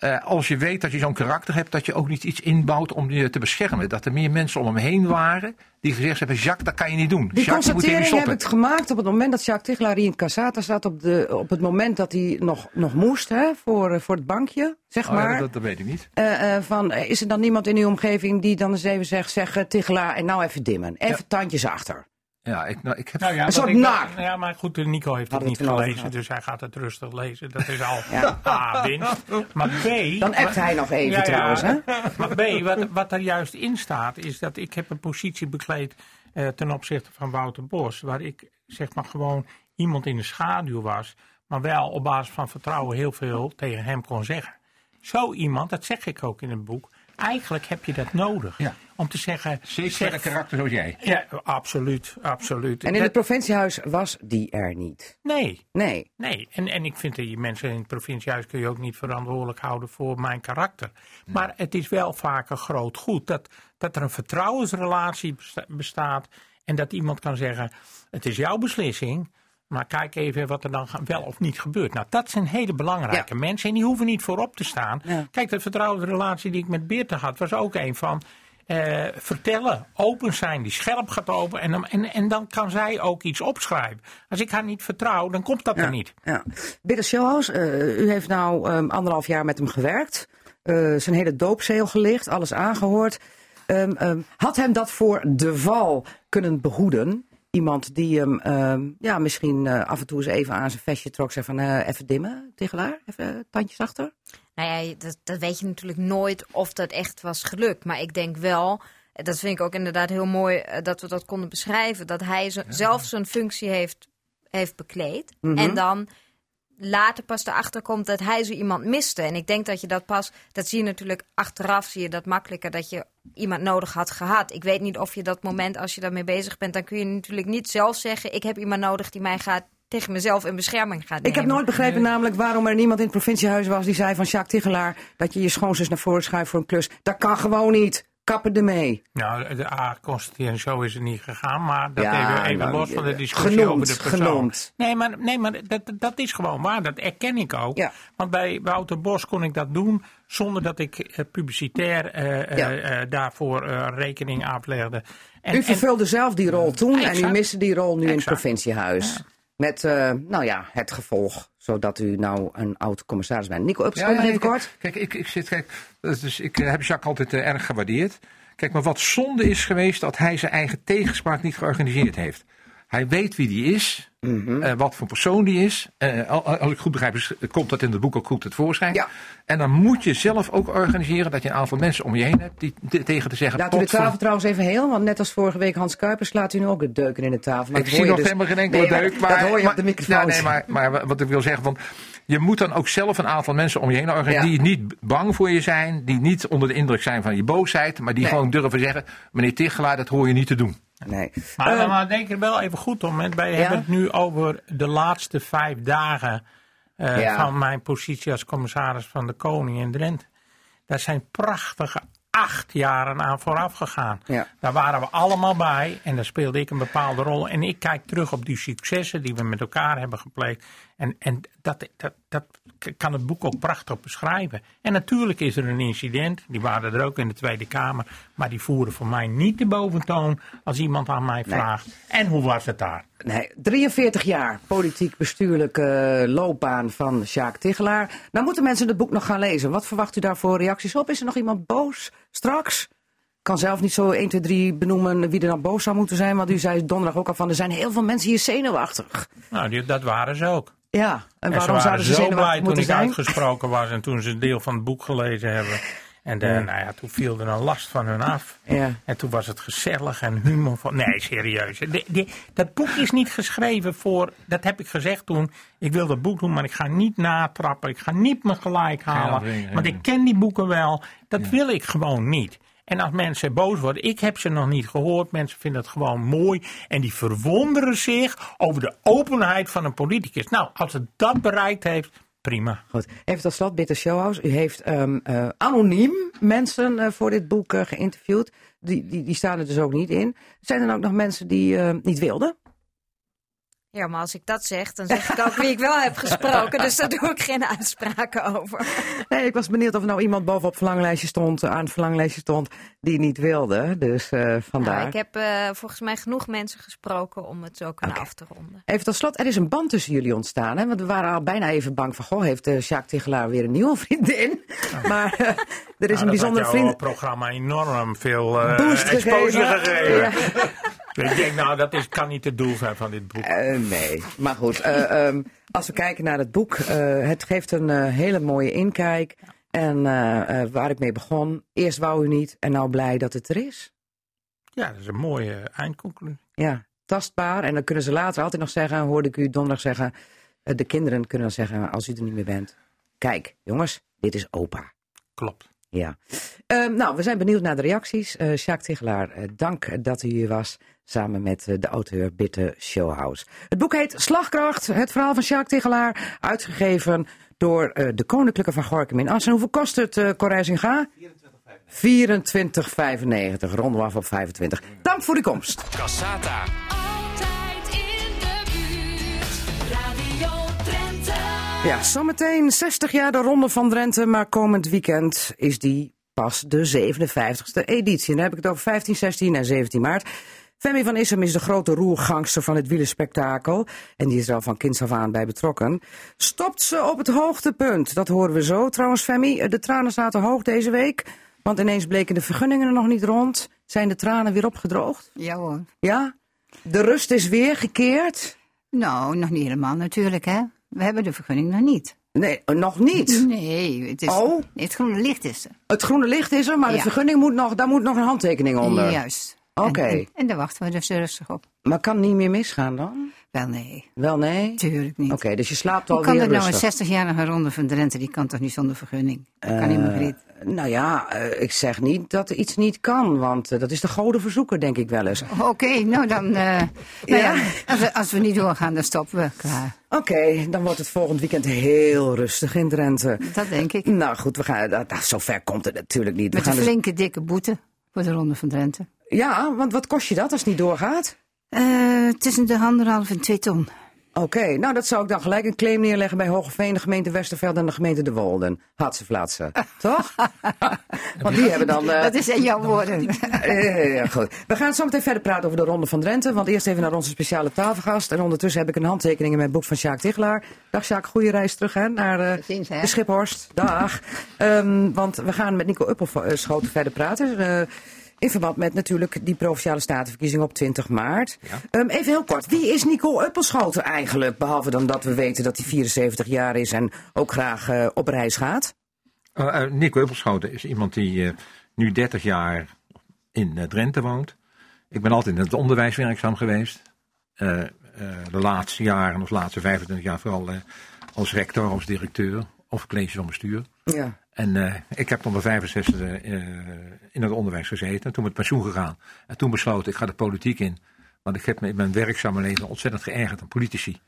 Eh, als je weet dat je zo'n karakter hebt, dat je ook niet iets inbouwt om je te beschermen. Dat er meer mensen om hem heen waren die gezegd hebben: Jacques, dat kan je niet doen. Die Jacques, je moet hier constatering heb ik gemaakt op het moment dat Jacques Tichelaar in Casata zat. Op, de, op het moment dat hij nog, nog moest hè, voor, eh, voor het bankje, zeg Oh ja, maar. dat, dat weet ik niet. Eh, van, is er dan niemand in uw omgeving die dan eens even zegt, zeg Tichelaar, en nou even dimmen. Even tandjes achter. Ja, ik, nou, ik heb. Nou ja, Een soort nar. Ja, maar goed, Nico heeft het niet gelezen, dus hij gaat het rustig lezen. Dat is al Ja. A, winst. Maar B... Dan appt hij nog even Ja, ja. trouwens, hè? Maar B, wat, wat er juist in staat, is dat ik heb een positie bekleed eh, ten opzichte van Wouter Bos, waar ik zeg maar gewoon iemand in de schaduw was, maar wel op basis van vertrouwen heel veel tegen hem kon zeggen. Zo iemand, dat zeg ik ook in het boek, eigenlijk heb je dat nodig. Ja. Om te zeggen... Zeker zeg- een karakter zoals jij. Ja, absoluut, absoluut. En in Dat- het provinciehuis was die er niet. Nee, Nee. Nee, en, en ik vind dat je mensen in het provinciehuis kun je ook niet verantwoordelijk houden voor mijn karakter. Maar het is wel vaak een groot goed dat, dat er een vertrouwensrelatie besta- bestaat. En dat iemand kan zeggen: Het is jouw beslissing. Maar kijk even wat er dan wel of niet gebeurt. Nou, dat zijn hele belangrijke mensen. En die hoeven niet voorop te staan. Ja. Kijk, de vertrouwensrelatie die ik met Beerte had, was ook een van. eh, vertellen, open zijn, die scherp gaat open. En dan, en, en dan kan zij ook iets opschrijven. Als ik haar niet vertrouw, dan komt dat er niet. Ja. Bitter Schilhaus, eh, u heeft nou ehm, anderhalf jaar met hem gewerkt. eh, zijn hele doopzeel gelicht, alles aangehoord. Ehm, ehm, had hem dat voor de val kunnen behoeden? Iemand die hem ehm, ja, misschien eh, af en toe eens even aan zijn vestje trok. Zei van eh, even dimmen, Tegelaar, even tandjes achter. Nou ja, dat, dat weet je natuurlijk nooit of dat echt was gelukt. Maar ik denk wel, eh, dat vind ik ook inderdaad heel mooi dat we dat konden beschrijven. Dat hij zo- zelf zijn functie heeft, heeft bekleed. En dan later pas erachter komt dat hij zo iemand miste. En ik denk dat je dat pas, dat zie je natuurlijk achteraf, zie je dat makkelijker dat je iemand nodig had gehad. Ik weet niet of je dat moment, als je daarmee bezig bent, dan kun je natuurlijk niet zelf zeggen: ik heb iemand nodig die mij gaat tegen mezelf in bescherming gaat nemen. Ik heb nooit begrepen namelijk waarom er niemand in het provinciehuis was die zei van Jacques Tigelaar dat je je schoonzus naar voren schuift voor een klus. Dat kan gewoon niet. Kappen ermee. Nou, de A constateren, zo is het niet gegaan. Maar dat Ja, even, even nou, los van de eh, discussie genoemd, over de persoon. genoemd. Nee, maar, nee, maar dat, dat is gewoon waar. Dat erken ik ook. Ja. Want bij Wouter Bos kon ik dat doen zonder dat ik eh, publicitair eh, daarvoor rekening aflegde. En, U en- vervulde zelf die rol toen en u miste die rol nu in het provinciehuis. Met, eh, nou ja, het gevolg, zodat u nou een oud commissaris bent. Nico, op seconde, even kijk, kort. Kijk, ik, ik, zit, kijk dus ik eh, heb Jacques altijd eh, erg gewaardeerd. Kijk, maar wat zonde is geweest dat hij zijn eigen tegenspraak niet georganiseerd heeft. Hij weet wie die is, Mhm. eh, wat voor persoon die is. Eh, al- al- als ik goed begrijp, is- komt dat in het boek ook goed het voorschijn. Ja. En dan moet je zelf ook organiseren dat je een aantal mensen om je heen hebt die te- tegen te zeggen. Laat u de "Potver- tafel trouwens even heel, want net als vorige week Hans Kuipers slaat u nu ook de deuken in de tafel. Maar Ik zie hoor nog dus- helemaal geen enkele Nee, deuk. Maar, dat hoor je maar- op de microfoon. Nee, maar, maar wat ik wil zeggen, van, je moet dan ook zelf een aantal mensen om je heen organiseren. Ja. Die niet bang voor je zijn. Die niet onder de indruk zijn van je boosheid. Maar die Nee. gewoon durven zeggen, meneer Tichelaar, dat hoor je niet te doen. Nee. Maar, Eh, maar denk er wel even goed om. hè. Wij Ja? hebben het nu over de laatste vijf dagen eh, Ja. van mijn positie als commissaris van de Koning in Drenthe. Dat zijn prachtige, acht jaren aan vooraf gegaan. Ja. Daar waren we allemaal bij en daar speelde ik een bepaalde rol. En ik kijk terug op die successen die we met elkaar hebben gepleegd. En, en dat, dat, dat kan het boek ook prachtig beschrijven. En natuurlijk is er een incident, die waren er ook in de Tweede Kamer. Maar die voeren voor mij niet de boventoon als iemand aan mij vraagt. En hoe was het daar? Nee, 43 jaar politiek-bestuurlijke loopbaan van Sjaak Tigelaar. Nou moeten mensen het boek nog gaan lezen. Wat verwacht u daar voor reacties op? Is er nog iemand boos straks? Ik kan zelf niet zo 1, 2, 3 benoemen wie er dan boos zou moeten zijn. Want u zei donderdag ook al van, er zijn heel veel mensen hier zenuwachtig. Nou, die, dat waren ze ook. Ja, en En waarom ze zouden ze zo blij toen ik zijn? uitgesproken was en toen ze een deel van het boek gelezen hebben. En eh, nou ja, toen viel er een last van hun af. Ja. En toen was het gezellig en humor. Van, nee, serieus. De- de- dat boek is niet geschreven voor. Dat heb ik gezegd toen. Ik wil dat boek doen, maar ik ga niet natrappen. Ik ga niet me gelijk halen. Want ik ken die boeken wel. Dat wil ik gewoon niet. En als mensen boos worden, ik heb ze nog niet gehoord. Mensen vinden het gewoon mooi. En die verwonderen zich over de openheid van een politicus. Nou, als het dat bereikt heeft, prima. Goed. Even tot slot, Bitter Showhouse. U heeft ehm, eh, anoniem mensen eh, voor dit boek eh, geïnterviewd. Die, die, die staan er dus ook niet in. Zijn er ook nog mensen die niet wilden? Ja, maar als ik dat zeg, dan zeg ik ook wie ik wel heb gesproken. Dus daar doe ik geen uitspraken over. Nee, ik was benieuwd of er nou iemand bovenop het verlanglijstje stond, eh, aan het verlanglijstje stond, die niet wilde. Dus eh, vandaar. Nou, ik heb eh, volgens mij genoeg mensen gesproken om het zo kunnen af te ronden. Even tot slot, er is een band tussen jullie ontstaan. Hè? Want we waren al bijna even bang van, goh, heeft uh, Jacques Tigelaar weer een nieuwe vriendin? Maar er is Nou, een dat bijzondere vriend... programma enorm veel eh Boost gegeven. Ik denk, nou, dat is, kan niet het doel zijn van dit boek. Eh, nee, maar goed. eh, ehm, als we kijken naar het boek, eh, het geeft een hele mooie inkijk. En waar ik mee begon, eerst wou u niet en nou blij dat het er is. Ja, dat is een mooie eindconclusie. Ja, tastbaar. En dan kunnen ze later altijd nog zeggen, hoorde ik u donderdag zeggen, de kinderen kunnen dan zeggen als u er niet meer bent. Kijk, jongens, dit is opa. Klopt. Ja. Ehm, nou, we zijn benieuwd naar de reacties. Eh Sjaak Tigelaar, eh, dank dat u hier was. Samen met eh, de auteur Bitte Showhouse. Het boek heet Slagkracht. Het verhaal van Sjaak Tigelaar. Uitgegeven door de Koninklijke van Gorkum in Assen. Hoeveel kost het, uh, Corrijzinga? 24,95. Ronden we af op 25. Dank voor uw komst. Cassata. Ja, zometeen 60 jaar de Ronde van Drenthe. Maar komend weekend is die pas de 57ste editie. En dan heb ik het over 15, 16 en 17 maart. Femi van Issem is de grote roergangster van het wielerspektakel. En die is er al van kinds af aan bij betrokken. Stopt ze op het hoogtepunt? Dat horen we zo. Trouwens, Femi, de tranen zaten hoog deze week. Want ineens bleken de vergunningen er nog niet rond. Zijn de tranen weer opgedroogd? Ja hoor. Ja? De rust is weer gekeerd? Nou, nog niet helemaal natuurlijk, hè. We hebben de vergunning nog niet. Nee, nog niet. Nee, het, is, Oh. het groene licht is er. Het groene licht is er, maar de vergunning moet nog, daar moet nog een handtekening onder. Juist. Oké. En, en, en daar wachten we dus rustig op. Maar kan niet meer misgaan dan? Wel nee, Wel nee? tuurlijk niet. Oké, dus je slaapt Hoe alweer kan er nou een rustig. 60-jarige ronde van Drenthe, die kan toch niet zonder vergunning? Dat kan niet, Margriet. Nou ja, eh, ik zeg niet dat er iets niet kan, want eh, dat is de goden verzoeker, denk ik wel eens. Oké, nou dan, eh, nou Ja. ja, als, we, als we niet doorgaan, dan stoppen we. Klaar. Oké, dan wordt het volgend weekend heel rustig in Drenthe. Dat denk ik. Nou goed, we gaan, dat, dat- zover komt het natuurlijk niet. We Met gaan een dus- flinke dikke boete voor de ronde van Drenthe. Ja, want wat kost je dat als het niet doorgaat? Eh, tussen de anderhalf en twee ton. Oké, nou dat zou ik dan gelijk een claim neerleggen bij Hogeveen, de gemeente Westerveld en de gemeente De Wolden. Hatseflatsen, toch? Want die hebben dan... eh, Dat is in jouw woorden. Ja, goed. We gaan zo meteen verder praten over de Ronde van Drenthe. Want eerst even naar onze speciale tafelgast. En ondertussen heb ik een handtekening in mijn boek van Sjaak Tigelaar. Dag Sjaak, goede reis terug hè, naar eh, Tot ziens, hè. de Schiphorst. Dag. Ehm, want we gaan met Nico Uppelschoten verder praten. Eh, in verband met natuurlijk die provinciale statenverkiezing op 20 maart. Ehm, even heel kort, wie is Nico Uppelschoten eigenlijk? Behalve dan dat we weten dat hij 74 jaar is en ook graag eh, op reis gaat. Uh, uh, Nico Uppelschoten is iemand die nu 30 jaar in Drenthe woont. Ik ben altijd in het onderwijs werkzaam geweest. De laatste jaren, of de laatste 25 jaar vooral als rector, als directeur of college van bestuur. Ja. En ik heb tot mijn 65 in het onderwijs gezeten. En toen met pensioen gegaan. En toen besloten ik ga de politiek in. Want ik heb me in mijn werkzame leven ontzettend geërgerd aan politici.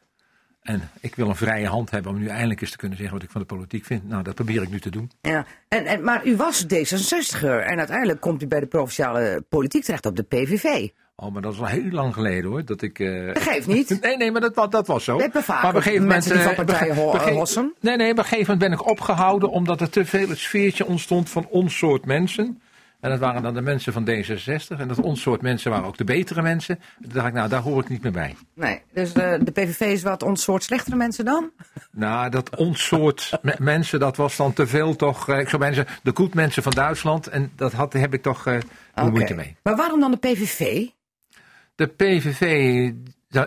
En ik wil een vrije hand hebben om nu eindelijk eens te kunnen zeggen wat ik van de politiek vind. Nou, dat probeer ik nu te doen. Ja. En, en, maar u was D66er en uiteindelijk komt u bij de provinciale politiek terecht op de PVV. Oh, maar dat is al heel lang geleden hoor. Dat ik. eh, Dat geeft niet. Nee, nee, maar dat, dat was zo. Vaak maar op een gegeven moment. mensen die van eh, partijen bege- ho- bege- hossen. Nee, nee, op een gegeven moment ben ik opgehouden omdat er te veel het sfeertje ontstond van ons soort mensen. En dat waren dan de mensen van D66. En dat ons soort mensen waren ook de betere mensen. Toen dacht ik, nou, daar hoor ik niet meer bij. Nee, dus de, de PVV is wat ons soort slechtere mensen dan? Nou, dat ons soort me- mensen, dat was dan te veel toch. eh, ik zou bijna zeggen, de koetmensen van Duitsland. En dat had, heb ik toch eh Oké. moeite mee. Maar waarom dan de PVV? De PVV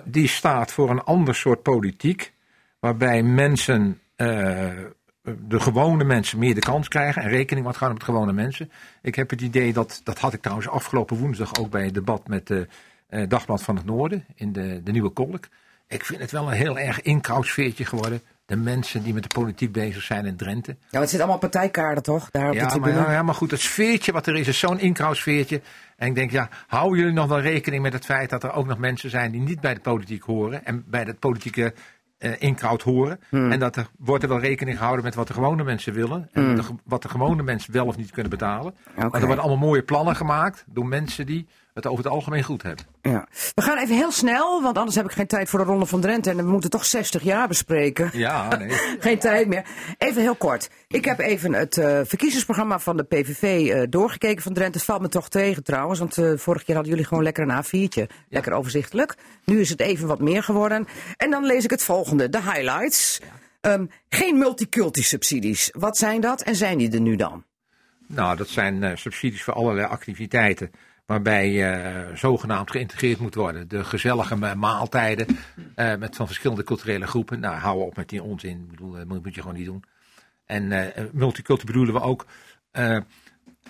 die staat voor een ander soort politiek. Waarbij mensen, eh, de gewone mensen, meer de kans krijgen. En rekening wat gaan met gewone mensen. Ik heb het idee dat, dat had ik trouwens afgelopen woensdag ook bij het debat met de eh, Dagblad van het Noorden. In de, de Nieuwe Kolk. Ik vind het wel een heel erg inkrautsfeertje geworden. De mensen die met de politiek bezig zijn in Drenthe. Ja, het zit allemaal partijkaarten toch? Daar op de Ja maar, tribune. ja, ja, maar goed, het sfeertje wat er is, is zo'n inkrautsfeertje. En ik denk, ja, houden jullie nog wel rekening met het feit dat er ook nog mensen zijn die niet bij de politiek horen en bij het politieke eh inkraut horen. Hmm. En dat er wordt er wel rekening gehouden met wat de gewone mensen willen en de ge- wat de gewone mensen wel of niet kunnen betalen. Hmm. Maar er worden allemaal mooie plannen gemaakt door mensen die het over het algemeen goed hebben. Ja. We gaan even heel snel, want anders heb ik geen tijd voor de Ronde van Drenthe. En we moeten toch 60 jaar bespreken. Ja, nee. Geen tijd meer. Even heel kort. Ik heb even het eh, verkiezingsprogramma van de PVV eh, doorgekeken van Drenthe. Het valt me toch tegen trouwens, want eh vorige keer hadden jullie gewoon lekker een A4'tje. Lekker overzichtelijk. Nu is het even wat meer geworden. En dan lees ik het volgende, de highlights. Ehm, geen multiculti-subsidies. Wat zijn dat en zijn die er nu dan? Nou, dat zijn subsidies voor allerlei activiteiten. Waarbij eh, zogenaamd geïntegreerd moet worden. De gezellige ma- maaltijden eh, met van verschillende culturele groepen. Nou, hou op met die onzin. Dat moet, moet je gewoon niet doen. En eh multicultureel bedoelen we ook eh,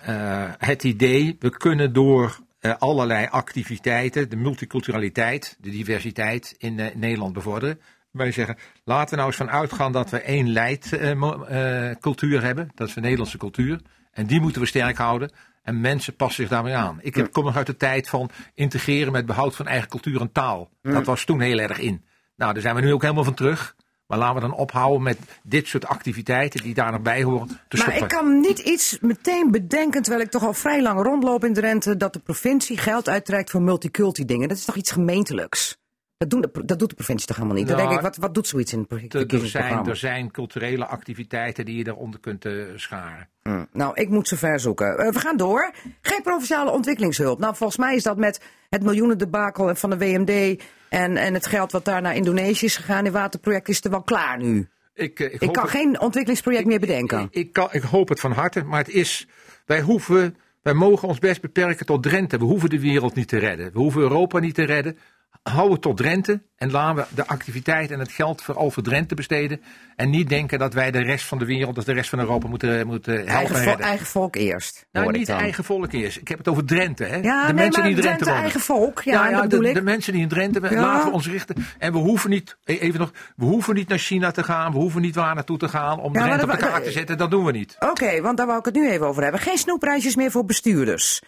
eh, het idee, we kunnen door eh, allerlei activiteiten de multiculturaliteit, de diversiteit in eh, Nederland bevorderen. Wij zeggen, laten we nou eens van uitgaan dat we één leidcultuur hebben. Dat is de Nederlandse cultuur. En die moeten we sterk houden. En mensen passen zich daarmee aan. Ik heb, kom nog uit de tijd van integreren met behoud van eigen cultuur en taal. Dat was toen heel erg in. Nou, daar zijn we nu ook helemaal van terug. Maar laten we dan ophouden met dit soort activiteiten die daar nog bij horen te Maar stoppen. ik kan niet iets meteen bedenken, terwijl ik toch al vrij lang rondloop in Drenthe, dat de provincie geld uittrekt voor multiculti dingen. Dat is toch iets gemeentelijks? Dat, doen de, dat doet de provincie toch helemaal niet? Dan Nou, denk ik, wat, wat doet zoiets in het Er- Er zijn, er zijn culturele activiteiten die je eronder kunt eh, scharen. Mm, Nou, ik moet ze ver zoeken. Eh, we gaan door. Geen provinciale ontwikkelingshulp. Nou, volgens mij is dat met het miljoenendebakel van de WMD en, en het geld wat daar naar Indonesië is gegaan in waterproject is er wel klaar nu. Ik, eh, ik, Ik kan het- geen ontwikkelingsproject meer bedenken. Ik, ik, kan, ik hoop het van harte, maar het is. Wij hoeven. Wij mogen ons best beperken tot Drenthe. We hoeven de wereld niet te redden. We hoeven Europa niet te redden. Hou het tot Drenthe en laten we de activiteit en het geld vooral voor Drenthe besteden. En niet denken dat wij de rest van de wereld, dat de rest van Europa moeten, moeten helpen Eigen, vo- eigen volk eerst. nou, niet eigen volk eerst. Ik heb het over Drenthe. Hè? Ja, de nee, mensen die in Drenthe Drenthe wonen. eigen volk. Ja, dat de, bedoel ik. de mensen die in Drenthe, Ja. laten we ons richten. En we hoeven niet, e- even nog, we hoeven niet naar China te gaan. We hoeven niet waar naartoe te gaan om Ja, Drenthe op de kaart te zetten. Dat doen we niet. Oké, want daar wou ik het nu even over hebben. Geen snoepreisjes meer voor bestuurders.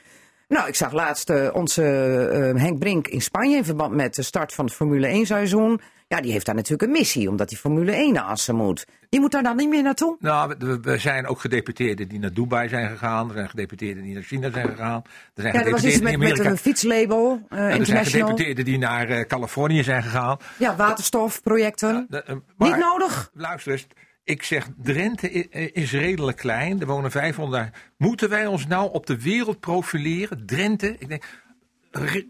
Nou, ik zag laatst eh, onze eh, Henk Brink in Spanje in verband met de start van het Formule 1 seizoen. Ja, die heeft daar natuurlijk een missie, omdat die Formule 1 naar Assen moet. Die moet daar dan niet meer naartoe? Nou, we- zijn ook gedeputeerden die naar Dubai zijn gegaan. Er zijn gedeputeerden die naar China zijn gegaan. Er zijn Ja, dat was iets met, een fietslabel, eh, er zijn international. gedeputeerden die naar Californië zijn gegaan. Ja, waterstofprojecten. Niet nodig? Luister eens. Ik zeg, Drenthe i- is redelijk klein. Er wonen 500. Moeten wij ons nou op de wereld profileren? Drenthe? Ik denk,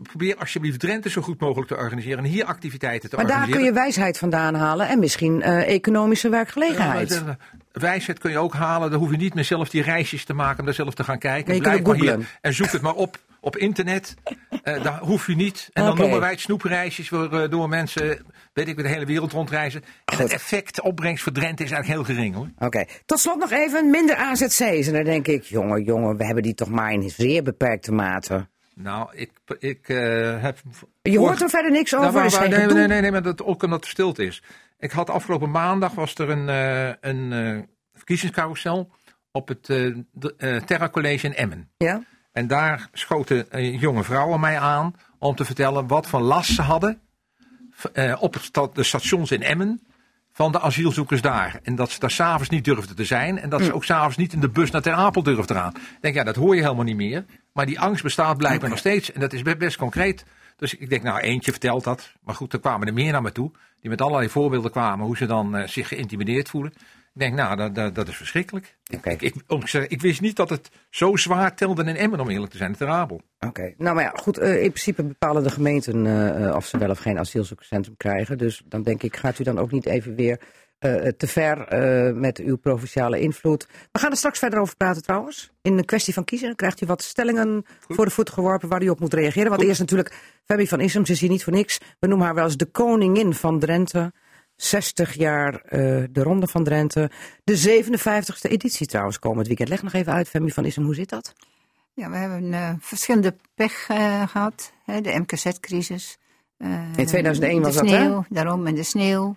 probeer alsjeblieft Drenthe zo goed mogelijk te organiseren. En hier activiteiten te Maar daar kun organiseren. je wijsheid vandaan halen en misschien eh, economische werkgelegenheid. Ja, eh, Wijsheid kun je ook halen. Dan hoef je niet meer zelf die reisjes te maken om daar zelf te gaan kijken. Nee, je Blijf maar hier en zoek het maar op op internet. Eh daar hoef je niet. En dan Oké. noemen wij het snoepreisjes waardoor mensen, weet ik, de hele wereld rondreizen. En Goed. het effect, opbrengst voor Drenthe is eigenlijk heel gering hoor. Oké, tot slot nog even minder AZC's. En dan denk ik, jongen, jongen, we hebben die toch maar in zeer beperkte mate. Nou, ik, ik eh, heb... Je hoort er verder niks over. Nou, waar- geen nee, nee, nee, nee, maar dat ook omdat het stilte is. Ik had afgelopen maandag was er een, eh, een eh, verkiezingscarousel op het eh, eh, Terra College in Emmen. Ja? En daar schoten eh, jonge vrouwen mij aan om te vertellen wat voor last ze hadden eh, op de stations in Emmen van de asielzoekers daar. En dat ze daar s'avonds niet durfden te zijn. En dat ze ook s'avonds niet in de bus naar Ter Apel durfden te gaan. Ik denk, ja, dat hoor je helemaal niet meer. Maar die angst bestaat blijkbaar nog steeds. En dat is be- best concreet. Dus ik denk, nou, eentje vertelt dat. Maar goed, er kwamen er meer naar me toe. Die met allerlei voorbeelden kwamen hoe ze dan eh, zich geïntimideerd voelen. Ik denk, nou, dat, dat, dat is verschrikkelijk. Ik, ik, ik wist niet dat het zo zwaar telde in Emmen, om eerlijk te zijn, in Ter Apel. Oké, nou maar ja, goed, eh, in principe bepalen de gemeenten eh, eh, of ze wel of geen asielzoekerscentrum krijgen. Dus dan denk ik, gaat u dan ook niet even weer te ver met uw provinciale invloed. We gaan er straks verder over praten trouwens. In de kwestie van kiezen krijgt u wat stellingen voor de voeten geworpen waar u op moet reageren. Want eerst natuurlijk Femi van Issem, ze is hier niet voor niks. We noemen haar wel eens de koningin van Drenthe. 60 jaar eh, de Ronde van Drenthe. De 57ste editie trouwens komend weekend. Leg nog even uit, Femi van Issem, hoe zit dat? Ja, we hebben eh, verschillende pech eh, gehad. Hè, de MKZ-crisis. In 2001 was dat, hè? Daarom, en de sneeuw.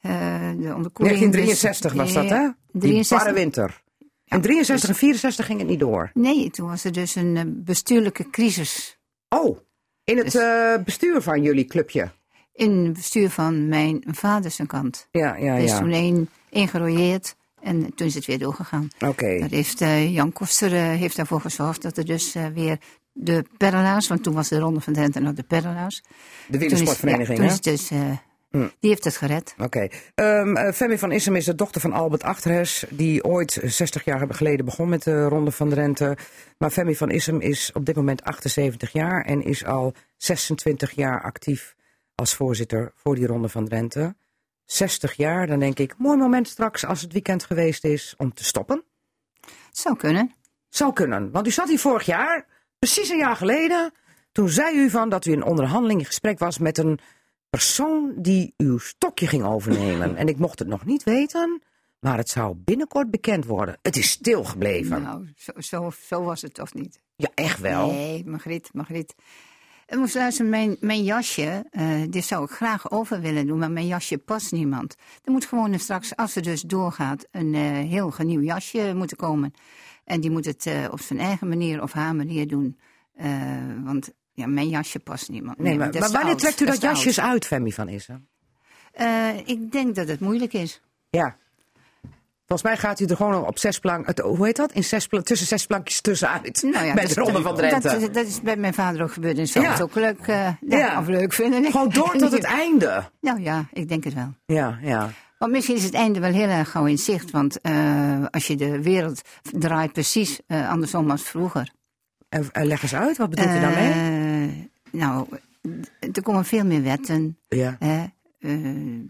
de onderkoeling. 1963 was dat, hè? Die 63. barre winter. In 63 en 64 ging het niet door. Nee, toen was er dus een bestuurlijke crisis. Oh, in het Dus- bestuur van jullie clubje. In het bestuur van mijn vader zijn kant. Ja, ja, Er is ja. toen één ingerooieerd en toen is het weer doorgegaan. Oké. Dat heeft, eh, Jan Koster eh, heeft daarvoor gezorgd dat er dus eh, weer de Perrelaars, want toen was de Ronde van Drenthe nog de Perrelaars. De wielersportvereniging, ja, hè? dus, Hm. Die heeft het gered. Oké. Ehm, eh, Femi van Issem is de dochter van Albert Achterhes, die ooit 60 jaar geleden begon met de Ronde van Drenthe. Maar Femi van Issem is op dit moment 78 jaar en is al 26 jaar actief als voorzitter voor die Ronde van Drenthe. 60 jaar, dan denk ik, mooi moment straks als het weekend geweest is om te stoppen. Zou kunnen. Zou kunnen. Want u zat hier vorig jaar, precies een jaar geleden. Toen zei u van dat u in onderhandeling in gesprek was met een persoon die uw stokje ging overnemen. en ik mocht het nog niet weten, maar het zou binnenkort bekend worden. Het is stilgebleven. Nou, zo, zo, zo was het toch niet? Ja, echt wel. Nee, Margriet, Margriet. En moest luisteren, mijn, mijn jasje, eh, dit zou ik graag over willen doen, maar mijn jasje past niemand. Er moet gewoon straks, als het dus doorgaat, een eh, heel nieuw jasje moeten komen. En die moet het eh, op zijn eigen manier of haar manier doen. Want ja, mijn jasje past niemand. Nee, maar, wanneer trekt u dat te jasjes uit, Femi van Issen? Ik denk dat het moeilijk is. Ja. Volgens mij gaat u er gewoon op zes plank, het- hoe heet dat? In zes, tussen zes plankjes tussenuit. Nou ja, bij de Ronde van Drenthe. Dat, dat is bij mijn vader ook gebeurd en zou Ja. het ook leuk, eh, ja, of leuk vinden. Gewoon door tot het einde. Nou ja, ik denk het wel. Ja, ja. Want misschien is het einde wel heel erg gauw in zicht. Want eh, als je de wereld draait precies eh, andersom als vroeger. En, leg eens uit, wat bedoelt u daarmee? Nou, er komen veel meer wetten. Ja. Eh,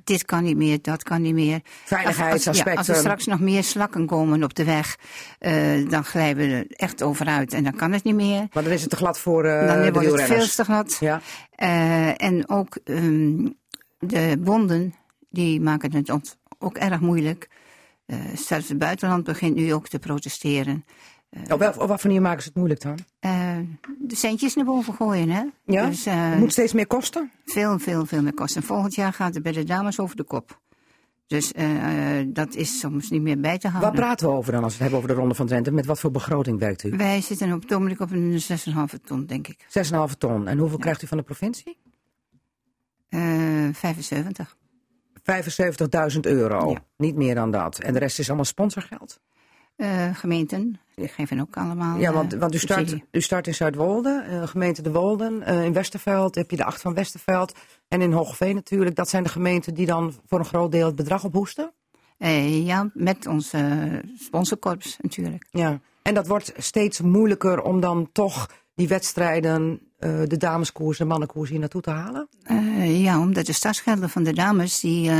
dit kan niet meer, dat kan niet meer. Veiligheidsaspecten. Als, ja, als er straks nog meer slakken komen op de weg, eh, dan glijden we er echt over uit. En dan kan het niet meer. Maar dan is het te glad voor eh dan de wordt het veel te glad. Ja. En ook ehm, de bonden, die maken het ons ook erg moeilijk. Zelfs het buitenland begint nu ook te protesteren. Op, wel, op wat voor manier maken ze het moeilijk dan? Eh, de centjes naar boven gooien, hè? Ja? Dus eh, het moet steeds meer kosten? veel, veel, veel meer kosten. Volgend jaar gaat het bij de dames over de kop. Dus eh, eh, dat is soms niet meer bij te Waar houden. praten we over dan als we het hebben over de Ronde van Drenthe? Met wat voor begroting werkt u? Wij zitten op het ogenblik op een 6,5 ton, denk ik. 6,5 ton. En hoeveel krijgt u van de provincie? Eh 75. 75.000 euro. Ja. Niet meer dan dat. En de rest is allemaal sponsorgeld? Eh, gemeenten, die geven ook allemaal. Ja, want, eh, want u, start, u start in Zuidwolde, eh, gemeente De Wolden. In Westerveld heb je de acht van Westerveld. En in Hoogveen natuurlijk. Dat zijn de gemeenten die dan voor een groot deel het bedrag ophoesten. Ja, met ons sponsorkorps natuurlijk. Ja. En dat wordt steeds moeilijker om dan toch die wedstrijden, de dameskoers en mannenkoers hier naartoe te halen. Ja, omdat de startgelden van de dames, die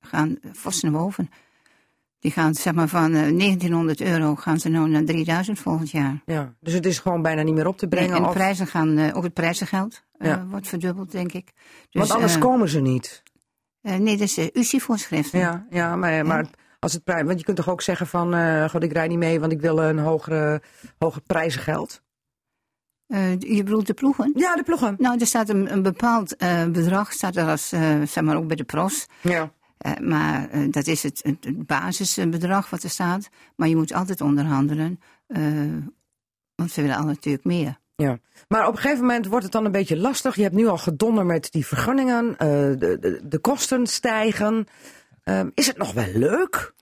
gaan fors naar boven. Die gaan zeg maar van eh, 1900 euro gaan ze nou naar 3000 volgend jaar. Ja. Dus het is gewoon bijna niet meer op te Nee, brengen. en de of- prijzen gaan, eh, ook het prijzengeld eh, Ja. wordt verdubbeld, denk ik. Dus, want anders eh, komen ze niet. eh, nee, dat is de UCI-voorschriften. Ja, ja maar, maar als het prijs. Want je kunt toch ook zeggen van. eh God, ik rijd niet mee, want ik wil een hogere, hoger prijzengeld. Eh, je bedoelt de ploegen? Ja, de ploegen. Nou, er staat een, een bepaald eh, bedrag, staat er als, eh, zeg maar ook bij de pros. Ja. Eh, maar eh, dat is het, basisbedrag wat er staat. Maar je moet altijd onderhandelen. eh, want ze willen al natuurlijk meer. Ja. Maar op een gegeven moment wordt het dan een beetje lastig. Je hebt nu al gedonder met die vergunningen. de, de, de kosten stijgen. Is het nog wel leuk?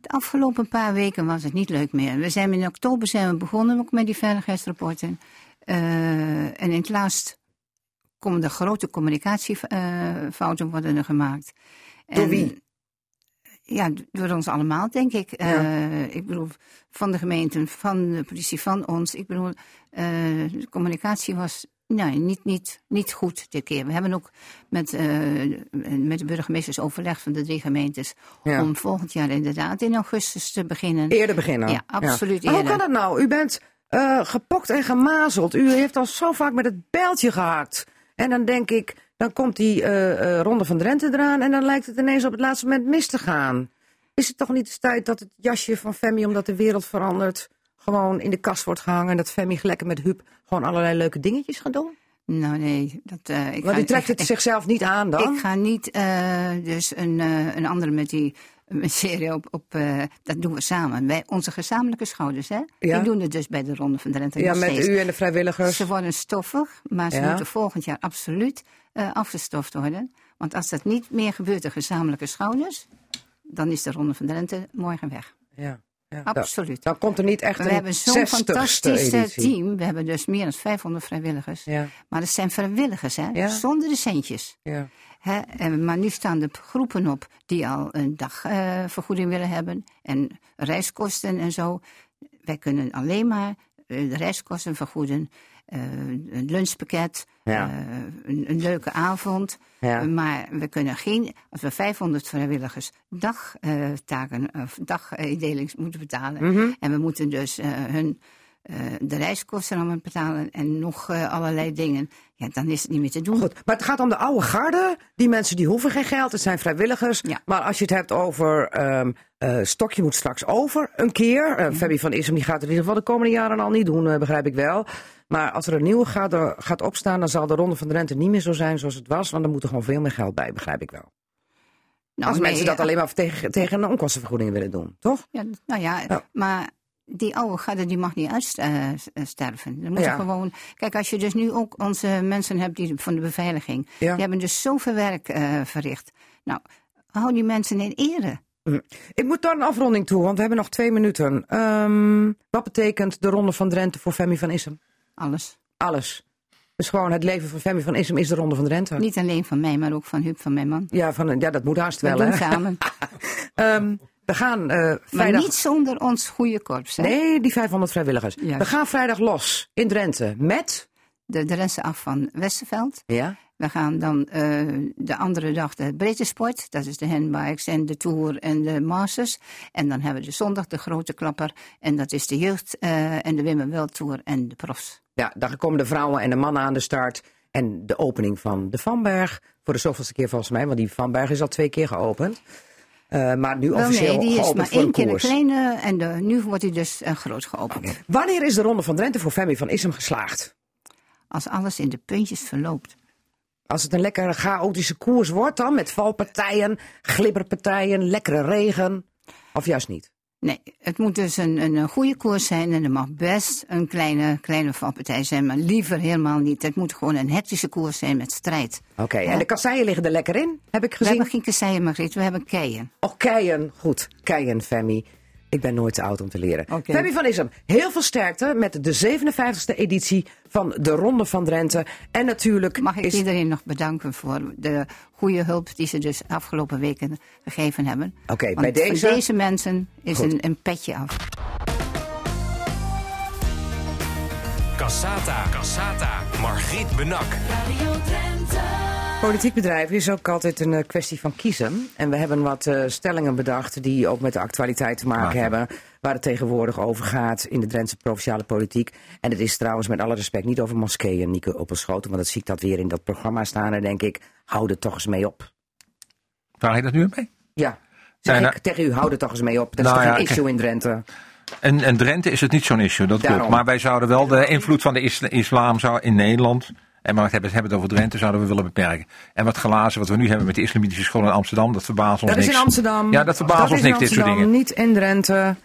De afgelopen paar weken was het niet leuk meer. We zijn in oktober zijn we begonnen ook met die veiligheidsrapporten. En in het laatst komen er grote communicatiefouten worden er gemaakt. Door En- wie? Ja, door ons allemaal, denk ik. Eh, ik bedoel, van de gemeenten, van de politie, van ons. Ik bedoel, eh, de communicatie was nee, niet, niet, niet goed dit keer. We hebben ook met, eh, met de burgemeesters overlegd van de drie gemeentes... Ja. om volgend jaar inderdaad in augustus te beginnen. Eerder beginnen. Ja, absoluut Maar Hoe eerder. kan dat nou? U bent gepokt en gemazeld. U heeft al zo vaak met het bijltje gehakt. En dan denk ik, dan komt die eh, eh, Ronde van Drenthe eraan... en dan lijkt het ineens op het laatste moment mis te gaan. Is het toch niet eens tijd dat het jasje van Femi, omdat de wereld verandert... gewoon in de kast wordt gehangen... en dat Femi lekker met Huub gewoon allerlei leuke dingetjes gaat doen? Nou nee, dat, eh ik ga, u trekt het ik, zichzelf niet aan dan? ik ga niet dus een, eh, een andere met die een serie op, op eh, dat doen we samen. Wij, onze gezamenlijke schouders, hè? Ja. Die doen het dus bij de Ronde van Drenthe ja, met steeds. u en de vrijwilligers. Ze worden stoffig, maar ze Ja. moeten volgend jaar absoluut eh, afgestoft worden. Want als dat niet meer gebeurt, de gezamenlijke schouders, dan is de Ronde van Drenthe morgen weg. Ja, ja. Absoluut. Dan komt er niet echt We een hebben zo'n 60ste fantastisch eh, team. We hebben dus meer dan 500 vrijwilligers. Ja, Maar dat zijn vrijwilligers, hè? Ja. Zonder de centjes. ja. Hè? En, maar nu staan er groepen op die al een dagvergoeding vergoeding willen hebben. En reiskosten en zo. Wij kunnen alleen maar eh, de reiskosten vergoeden. Eh, een lunchpakket, Ja. eh, een, een leuke avond. Ja. Eh, maar we kunnen geen, als we 500 vrijwilligers dagtaken of dagindelings moeten betalen. Mhm. En we moeten dus eh, hun eh, de reiskosten allemaal betalen en nog eh, allerlei dingen. Ja, dan is het niet meer te doen. Goed, maar het gaat om de oude garde. Die mensen die hoeven geen geld, het zijn vrijwilligers. Ja. Maar als je het hebt over ehm eh, Stokje moet straks over, een keer. Fabi van Isem die gaat het in ieder geval de komende jaren al niet doen, eh, begrijp ik wel. Maar als er een nieuwe garde gaat opstaan, dan zal de Ronde van Drenthe niet meer zo zijn zoals het was. Want dan moet er gewoon veel meer geld bij, begrijp ik wel. Nou, als nee, mensen dat alleen maar tegen, tegen een onkostenvergoeding willen doen, toch? Ja, nou ja, maar die oude garde die mag niet uitsterven. Dan moet Ja. je gewoon. Kijk, als je dus nu ook onze mensen hebt die van de beveiliging. Ja. Die hebben dus zoveel werk eh, verricht. Nou, hou die mensen in ere. Ik moet daar een afronding toe, want we hebben nog twee minuten. Ehm, wat betekent de Ronde van Drenthe voor Femi van Isem? Alles. Alles. Dus gewoon het leven van Femi van Isem is de Ronde van Drenthe. Niet alleen van mij, maar ook van Huub van mijn man. Ja, van, ja, dat moet haast We wel, doen hè? samen. Ehm, we gaan eh, Maar vrijdag... niet zonder ons goede korps. Hè? Nee, die 500 vrijwilligers. Juist. We gaan vrijdag los in Drenthe met... De, resten af van Westerveld. Ja? We gaan dan eh, de andere dag de breedte sport. Dat is de handbikes en de tour en de masters. En dan hebben we de zondag de grote klapper. En dat is de jeugd eh, en de Wim Tour en de profs. Ja, dan komen de vrouwen en de mannen aan de start. En de opening van de Vanberg. Voor de zoveelste keer volgens mij, want die Vanberg is al twee keer geopend. Eh, maar nu Wel officieel nee, die is maar één een keer een kleine. En de, nu wordt hij dus eh, groot geopend. Wanneer is de Ronde van Drenthe voor Femi van Isem geslaagd? Als alles in de puntjes verloopt. Als het een lekkere chaotische koers wordt dan, met valpartijen, glibberpartijen, lekkere regen. Of juist niet? Nee, het moet dus een, een, goede koers zijn. En er mag best een kleine, kleine valpartij zijn. Maar liever helemaal niet. Het moet gewoon een hectische koers zijn met strijd. Oké, Ja. en de kasseien liggen er lekker in, heb ik We gezien. hebben geen kasseien, Margriet. We hebben keien. Oh, keien. Goed, keien, Femi. Ik ben nooit te oud om te leren. Femi van Isem, heel veel sterkte met de 57e editie van de Ronde van Drenthe. En natuurlijk Mag ik is... iedereen nog bedanken voor de goede hulp die ze dus afgelopen weken gegeven hebben. Oké, bij deze- Voor deze mensen is een, een petje af. Cassata. Cassata. Margriet Benak. Radio Drenthe. Politiek bedrijven is ook altijd een eh, kwestie van kiezen. En we hebben wat eh, stellingen bedacht die ook met de actualiteit te maken hebben. Waar het tegenwoordig over gaat in de Drentse provinciale politiek. En het is trouwens met alle respect niet over moskeeën, Nieke Opelschoten. Want dat zie ik dat weer in dat programma staan. En denk ik, hou er toch eens mee op. Vraag je dat nu mee? Ja, zeg ik tegen u, hou er toch eens mee op. Dat is Nou toch ja, een issue in Drenthe. En, en Drenthe is het niet zo'n issue, dat Daarom. klopt. Maar wij zouden wel de invloed van de isla- islam zou in Nederland. En maar hebben hebben het over Drenthe, zouden we willen beperken. En wat glazen, wat we nu hebben met de islamitische school in Amsterdam, dat verbaast ons Dat is niks. in Amsterdam. Ja, dat verbaast Dat ons is niks, dit soort dingen. Niet in Drenthe.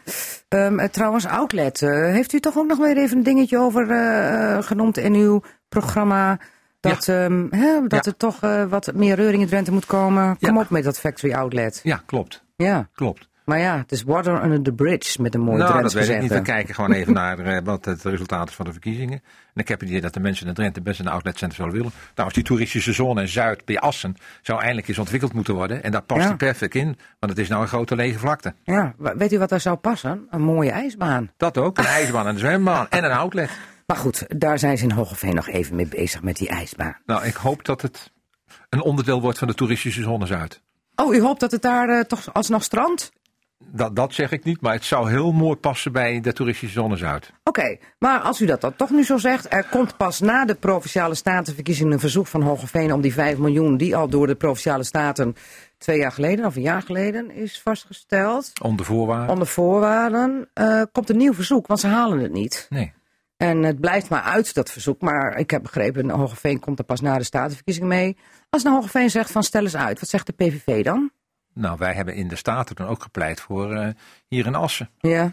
Eh, trouwens, Outlet, eh, heeft u toch ook nog weer even een dingetje over eh, genoemd in uw programma? Dat, ehm, dat Ja. er toch wat meer reuring in Drenthe moet komen. Kom Ja. op met dat factory outlet. Ja, klopt. Ja, Klopt. Maar ja, het is water under the bridge met een mooie nou, dat weet ik niet. We kijken gewoon even naar eh, wat het resultaat is van de verkiezingen. En ik heb het idee dat de mensen in Drenthe best een outletcentrum zouden willen. Trouwens, die toeristische zone in Zuid bij Assen zou eindelijk eens ontwikkeld moeten worden. En daar past Ja. die perfect in, want het is nou een grote lege vlakte. Ja, weet u wat daar zou passen? Een mooie ijsbaan. Dat ook, een ijsbaan en een zwembaan en een outlet. Maar goed, daar zijn ze in Hogeveen nog even mee bezig met die ijsbaan. Nou, ik hoop dat het een onderdeel wordt van de toeristische zone Zuid. Oh, u hoopt dat het daar eh, toch alsnog strandt? Dat, dat zeg ik niet, maar het zou heel mooi passen bij de toeristische zone Zuid. Oké, maar als u dat dan toch nu zo zegt, er komt pas na de provinciale statenverkiezingen een verzoek van Hogeveen om die 5 miljoen die al door de provinciale staten twee jaar geleden of een jaar geleden is vastgesteld, Onder voorwaarden. onder voorwaarden, eh, komt een nieuw verzoek, want ze halen het niet. Nee. En het blijft maar uit, dat verzoek. Maar ik heb begrepen, Hogeveen komt er pas na de statenverkiezingen mee. Als nou Hogeveen zegt van stel eens uit, wat zegt de PVV dan? Nou, wij hebben in de Staten toen ook gepleit voor eh, hier in Assen. Ja.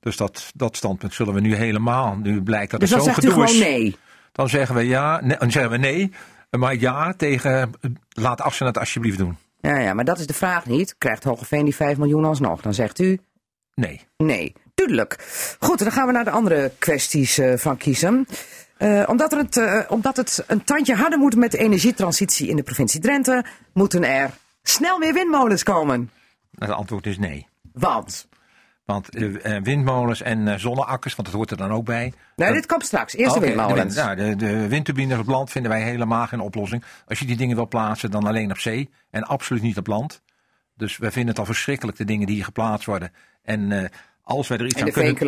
Dus dat, dat standpunt zullen we nu helemaal, nu blijkt dat Dus het dan zo'n u gedoe is. nee. Dan zeggen we ja, nee, dan zeggen we nee, maar ja tegen eh, laat Assen het alsjeblieft doen. Ja, ja, maar dat is de vraag niet. Krijgt Hogeveen die 5 miljoen alsnog? Dan zegt u Nee. Nee, duidelijk. Goed, dan gaan we naar de andere kwesties eh, van kiezen. Omdat, er het, omdat het een tandje harder moet met de energietransitie in de provincie Drenthe, moeten er snel meer windmolens komen. Het antwoord is nee. Want, Want eh, eh, windmolens en eh, zonneakkers, want dat hoort er dan ook bij. nee, Dat- dit komt straks. Eerst de windmolens. De, nou, de, de windturbines op land vinden wij helemaal geen oplossing. Als je die dingen wil plaatsen, dan alleen op zee en absoluut niet op land. Dus we vinden het al verschrikkelijk, de dingen die hier geplaatst worden. En als wij er iets aan de kunnen... En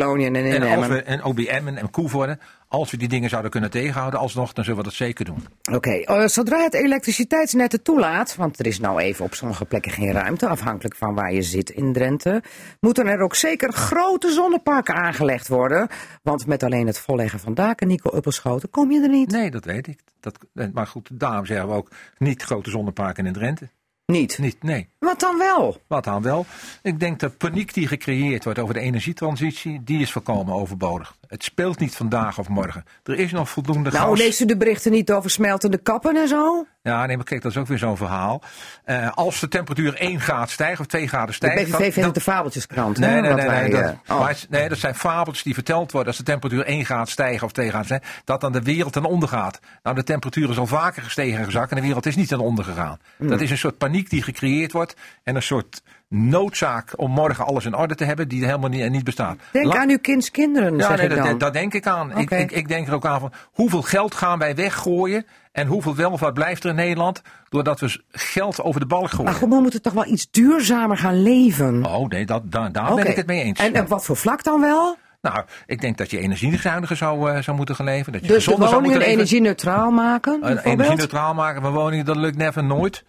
En, als we, en OBM en, en Koevoorde, als we die dingen zouden kunnen tegenhouden alsnog, dan zullen we dat zeker doen. Oké, eh, zodra het elektriciteitsnet het toelaat, want er is nou even op sommige plekken geen ruimte, afhankelijk van waar je zit in Drenthe, moeten er ook zeker grote zonneparken aangelegd worden. Want met alleen het volleggen van daken, Nico Uppelschoten, kom je er niet. Nee, dat weet ik. Dat, maar goed, daarom zeggen we ook niet grote zonneparken in Drenthe. Niet. Niet, nee. Wat dan wel? Wat dan wel? Ik denk de paniek die gecreëerd wordt over de energietransitie, die is volkomen overbodig. Het speelt niet vandaag of morgen. Er is nog voldoende Nou, gas. leest u de berichten niet over smeltende kappen en zo? Ja, nee, maar kijk, dat is ook weer zo'n verhaal. Eh, als de temperatuur 1 graad stijgt of 2 graden De stijgt... PVV dan- vindt het de fabeltjeskrant. Nee, hè, nee, nee, wij, nee, eh, dat, oh. maar het- nee, dat zijn fabeltjes die verteld worden als de temperatuur 1 graad stijgt of 2 graden stijgt, dat dan de wereld ten onder gaat. Nou, de temperatuur is al vaker gestegen en gezakt en de wereld is niet ten onder gegaan. Hmm. Dat is een soort paniek die gecreëerd wordt en een soort noodzaak om morgen alles in orde te hebben die helemaal niet, niet bestaat. Denk La- aan uw kinds kinderen, ja, zeg nee, ik dat, dat denk ik aan. Ik, ik, ik denk er ook aan van hoeveel geld gaan wij weggooien en hoeveel welvaart blijft er in Nederland doordat we geld over de balk gooien. maar we moeten toch wel iets duurzamer gaan leven. Oh nee, dat, daar, ben ik het mee eens. En op wat voor vlak dan wel? Nou, ik denk dat je energiezuiniger zou, eh, zou moeten gaan leven. Dat je Dus de woningen energie-neutraal maken, bijvoorbeeld? energie-neutraal maken van woningen, dat lukt never nooit.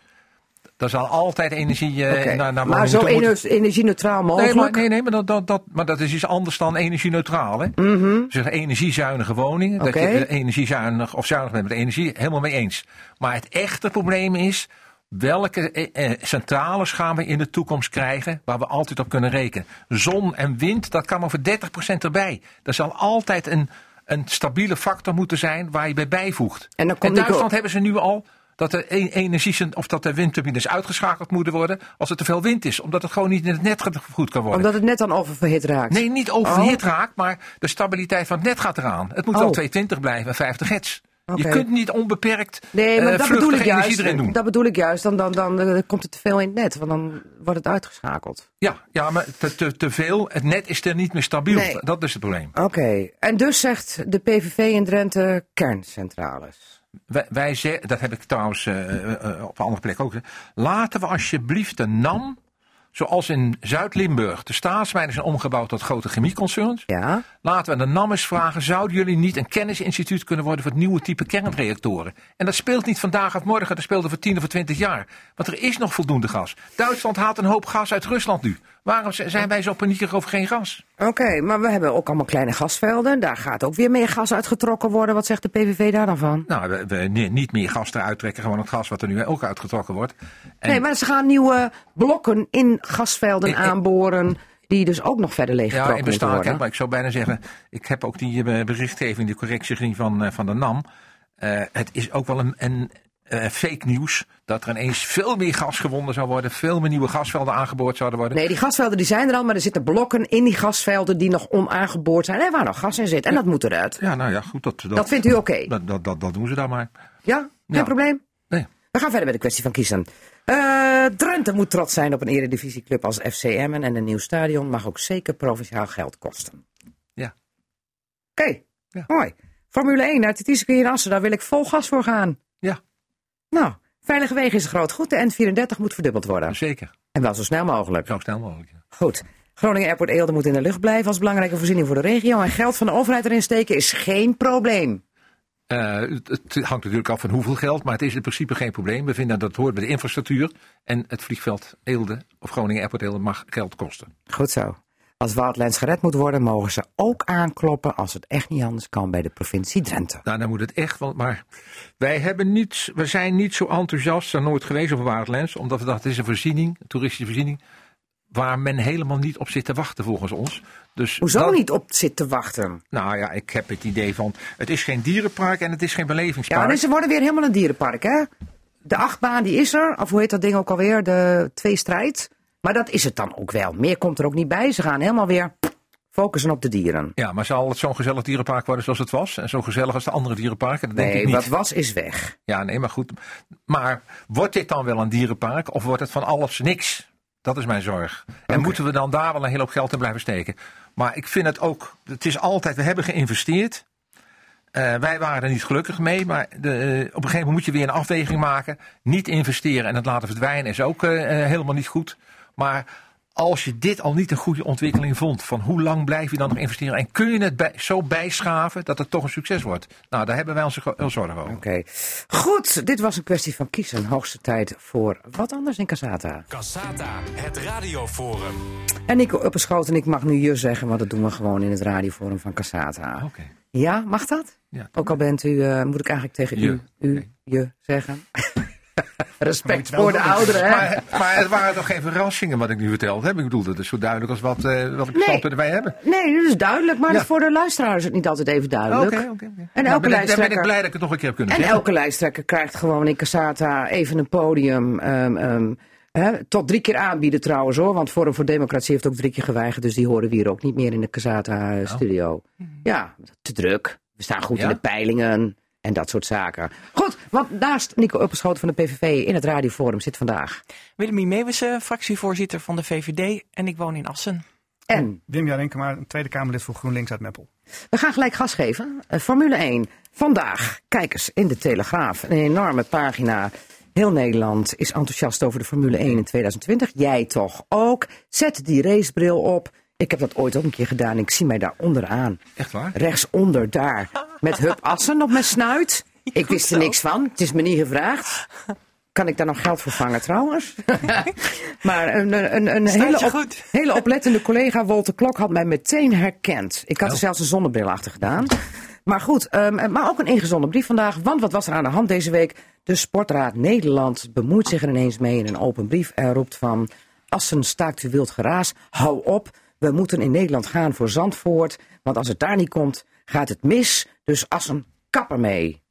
Er zal altijd energie eh, Oké, naar, naar maar zo energie-neutraal Nee, mogelijk. maar, nee, nee maar, dat, dat, dat, maar dat is iets anders dan energie-neutraal. Hè? Mhm. Zeg energiezuinige woningen. Dat je eh, energiezuinig of zuinig bent met energie, helemaal mee eens. Maar het echte probleem is. Welke eh, eh, centrales gaan we in de toekomst krijgen waar we altijd op kunnen rekenen? Zon en wind, dat kan maar voor 30% erbij. Er zal altijd een, een stabiele factor moeten zijn waar je bij bijvoegt. En dan In komt Duitsland hebben ze nu al dat de e- energie of dat de windturbines uitgeschakeld moeten worden als er te veel wind is, omdat het gewoon niet in het net goed kan worden. Omdat het net dan oververhit raakt. Nee, niet overhit raakt, maar de stabiliteit van het net gaat eraan. Het moet Oh. wel 220 blijven en 50 hertz. Je kunt niet onbeperkt Nee, maar eh, dat bedoel ik juist. erin doen. Dat bedoel ik juist. Dan, dan, dan eh, komt het te veel in het net, want dan wordt het uitgeschakeld. Ja, ja, maar te, te, te veel. Het net is er niet meer stabiel. Nee. Dat is het probleem. Oké, en dus zegt de PVV in Drenthe kerncentrales. Wij, wij dat heb ik trouwens eh, eh, eh, op een andere plek ook. Laten we alsjeblieft de NAM, zoals in Zuid-Limburg, de staatsmijnen zijn omgebouwd tot grote chemieconcerns. Ja? Laten we de NAM eens vragen, zouden jullie niet een kennisinstituut kunnen worden voor het nieuwe type kernreactoren? En dat speelt niet vandaag of morgen, dat speelt over 10 of 20 jaar. Want er is nog voldoende gas. Duitsland haalt een hoop gas uit Rusland nu. Waarom zijn wij zo paniekerig over geen gas? Oké, maar we hebben ook allemaal kleine gasvelden. Daar gaat ook weer meer gas uitgetrokken worden. Wat zegt de PVV daar dan van? Nou, we, we ni- niet meer gas eruit trekken, gewoon het gas wat er nu ook uitgetrokken wordt. En Nee, maar ze gaan nieuwe blokken in gasvelden aanboren. die dus ook nog verder Ja, leeggetrokken in bestaan, worden. maar ik zou bijna zeggen, ik heb ook die eh, berichtgeving, die correctie van, eh, van de NAM. Eh, het is ook wel een, een fake nieuws dat er ineens veel meer gas gewonnen zou worden, veel meer nieuwe gasvelden aangeboord zouden worden. Nee, die gasvelden die zijn er al, maar er zitten blokken in die gasvelden die nog onaangeboord zijn. En waar nog gas in zit. En dat moet eruit. Ja, nou ja, goed, dat, dat, Dat vindt u oké? Dat, dat, dat, dat doen ze daar maar. Ja? Geen Ja. probleem? Nee. We gaan verder met de kwestie van kiezen. Eh, Drenthe moet trots zijn op een eredivisieclub als FCM en een nieuw stadion mag ook zeker provinciaal geld kosten. Ja. Oké, Ja. mooi. Formule 1 uit Tieske in Assen, daar wil ik vol gas voor gaan. Ja. Nou, veilige wegen is een groot goed. De N34 moet verdubbeld worden. Zeker. En wel zo snel mogelijk. Zo snel mogelijk. ja. Goed. Groningen Airport Eelde moet in de lucht blijven als belangrijke voorziening voor de regio. En geld van de overheid erin steken is geen probleem. Eh, het, hangt natuurlijk af van hoeveel geld, maar het is in principe geen probleem. We vinden dat het hoort bij de infrastructuur. En het vliegveld Eelde, of Groningen Airport Eelde, mag geld kosten. Goed zo. Als Wildlands gered moet worden, mogen ze ook aankloppen als het echt niet anders kan bij de provincie Drenthe. Nou, dan moet het echt, want maar wij hebben niet, we zijn niet zo enthousiast en nooit geweest over Waardlands, omdat we dachten, het is een voorziening, een toeristische voorziening, waar men helemaal niet op zit te wachten volgens ons. Dus Hoezo dat- niet op zit te wachten? Nou ja, ik heb het idee van, het is geen dierenpark en het is geen Ja, belevingspark. en ze worden weer helemaal een dierenpark, hè? De achtbaan die is er, of hoe heet dat ding ook alweer? De tweestrijd. Maar dat is het dan ook wel. Meer komt er ook niet bij. Ze gaan helemaal weer focussen op de dieren. Ja, maar zal het zo'n gezellig dierenpark worden zoals het was? En zo gezellig als de andere dierenparken? Dat denk ik Nee, niet. wat was is weg. Ja, nee, maar goed. Maar wordt dit dan wel een dierenpark of wordt het van alles niks? Dat is mijn zorg. En moeten we dan daar wel een hele hoop geld in blijven steken? Maar ik vind het ook, het is altijd, we hebben geïnvesteerd. Eh, wij waren er niet gelukkig mee, maar de, eh, op een gegeven moment moet je weer een afweging maken. Niet investeren en het laten verdwijnen is ook eh, helemaal niet goed. Maar als je dit al niet een goede ontwikkeling vond, van hoe lang blijf je dan nog investeren? En kun je het bij- zo bijschaven dat het toch een succes wordt? Nou, daar hebben wij heel zorgen over. Oké. Goed, dit was een kwestie van kiezen. Hoogste tijd voor wat anders in Casata. Cassata, het radioforum. En Nico Upperschoot en ik mag nu je zeggen, want dat doen we gewoon in het radioforum van Casata. Oké. Ja, mag dat? Ja. Ook al bent u, eh, moet ik eigenlijk tegen Je. u, u, je zeggen. Respect voor de ouderen, hè? Maar, maar het waren toch geen verrassingen wat ik nu verteld heb? Ik bedoel, dat is zo duidelijk als wat, eh wat ik Nee. standpunten wij hebben. Nee, dat is duidelijk, maar Ja. dat is voor de luisteraar is het niet altijd even duidelijk. oké. En Nou, elke ben ik, ben ik lijsttrekker, blij dat ik het nog een keer heb kunnen en zeggen. elke lijsttrekker krijgt gewoon in Casata even een podium. ehm, ehm, tot drie keer aanbieden trouwens hoor, want Forum voor Democratie heeft ook drie keer geweigerd, dus die horen we hier ook niet meer in de Casata-studio. Ja, te druk. We staan goed Ja? in de peilingen en dat soort zaken. Goed, want naast Nico Upperschoten van de PVV in het radioforum zit vandaag. Willemie Meeuwissen, fractievoorzitter van de VVD en ik woon in Assen. En Wim Jarenkema, een Tweede Kamerlid voor GroenLinks uit Meppel. We gaan gelijk gas geven. Eh, Formule 1. Vandaag, kijk eens, in de Telegraaf. Een enorme pagina. Heel Nederland is enthousiast over de Formule 1 in 2020. Jij toch ook. Zet die racebril op. Ik heb dat ooit ook een keer gedaan. Ik zie mij daar onderaan. Echt waar? Rechtsonder daar. Met Hup Assen op mijn snuit. Ik wist er niks van. Het is me niet gevraagd. Kan ik daar nog geld voor vangen trouwens? maar een, een, een hele, op- hele oplettende collega, Wolter Klok, had mij meteen herkend. Ik had er Oh. zelfs een zonnebril achter gedaan. Maar goed, ehm, maar ook een ingezonden brief vandaag. Want wat was er aan de hand deze week? De Sportraad Nederland bemoeit zich er ineens mee in een open brief. En roept van, Assen staakt u wild geraas. Hou op, we moeten in Nederland gaan voor Zandvoort. Want als het daar niet komt, gaat het mis. Dus Assen, kap ermee.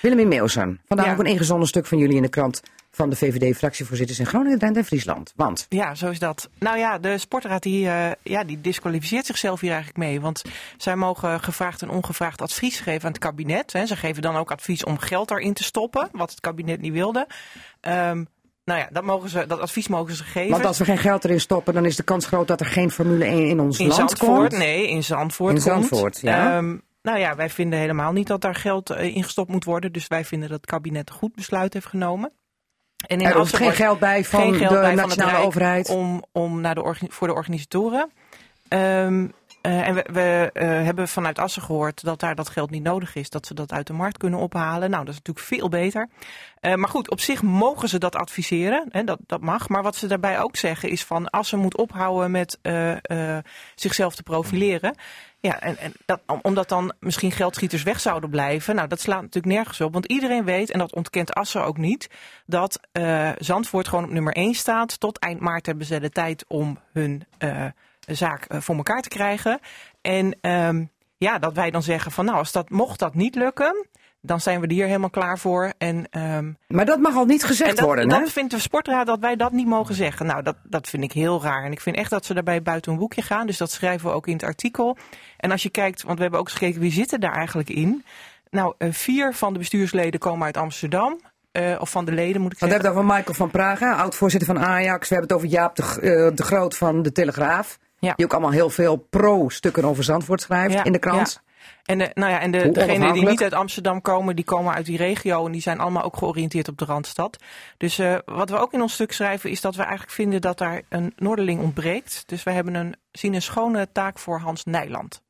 Willemien Meeuwsen, vandaag Ja. ook een ingezonden stuk van jullie in de krant... van de VVD-fractievoorzitters in Groningen, Drenthe en Friesland. Want, Ja, zo is dat. Nou ja, de sportraad die, eh, ja, die disqualificeert zichzelf hier eigenlijk mee. Want zij mogen gevraagd en ongevraagd advies geven aan het kabinet. Hè. Ze geven dan ook advies om geld erin te stoppen, wat het kabinet niet wilde. Ehm, nou ja, dat, mogen ze, dat advies mogen ze geven. want als we geen geld erin stoppen... dan is de kans groot dat er geen Formule 1 in ons in land Zandvoort, komt. nee, in Zandvoort In komt. Zandvoort, ja. Ehm, nou ja, wij vinden helemaal niet dat daar geld eh, in gestopt moet worden. Dus wij vinden dat het kabinet een goed besluit heeft genomen. En in Er hoeft Assen geen geld bij van geld de bij nationale overheid. Om, om naar de voor de organisatoren. Ehm, eh, en we, eh, hebben vanuit Assen gehoord dat daar dat geld niet nodig is. Dat ze dat uit de markt kunnen ophalen. Nou, dat is natuurlijk veel beter. Eh, maar goed, op zich mogen ze dat adviseren. Hè, dat, dat mag. Maar wat ze daarbij ook zeggen is van Assen moet ophouden met zichzelf te profileren. Ja, en, en dat, om- omdat dan misschien geldschieters weg zouden blijven. Nou, dat slaat natuurlijk nergens op. Want iedereen weet, en dat ontkent Assen ook niet, dat Zandvoort gewoon op nummer 1 staat. Tot eind maart hebben ze de tijd om hun zaak eh, voor elkaar te krijgen. En ehm, ja, dat wij dan zeggen van nou, als dat, mocht dat niet lukken, dan zijn we er hier helemaal klaar voor. En, ehm, Maar dat mag al niet gezegd dat, worden, hè? dat vindt de sportraad dat wij dat niet mogen zeggen. Nou, dat, dat vind ik heel raar. En ik vind echt dat ze daarbij buiten een boekje gaan. Dus dat schrijven we ook in het artikel. En als je kijkt, want we hebben ook eens gekeken wie zitten daar eigenlijk in. Nou, eh, vier van de bestuursleden komen uit Amsterdam. Eh, of van de leden moet ik Want we zeggen. hebben het over Michael van Praga, oud-voorzitter van Ajax. We hebben het over Jaap de, de Groot van de Telegraaf. Ja. Die ook allemaal heel veel pro-stukken over Zandvoort schrijft Ja, in de krant. ja. En, de, nou ja, en de, degenen die niet uit Amsterdam komen, die komen uit die regio. En die zijn allemaal ook georiënteerd op de Randstad. Dus eh, wat we ook in ons stuk schrijven, is dat we eigenlijk vinden dat daar een Noorderling ontbreekt. Dus we hebben een, zien een schone taak voor Hans Nijland.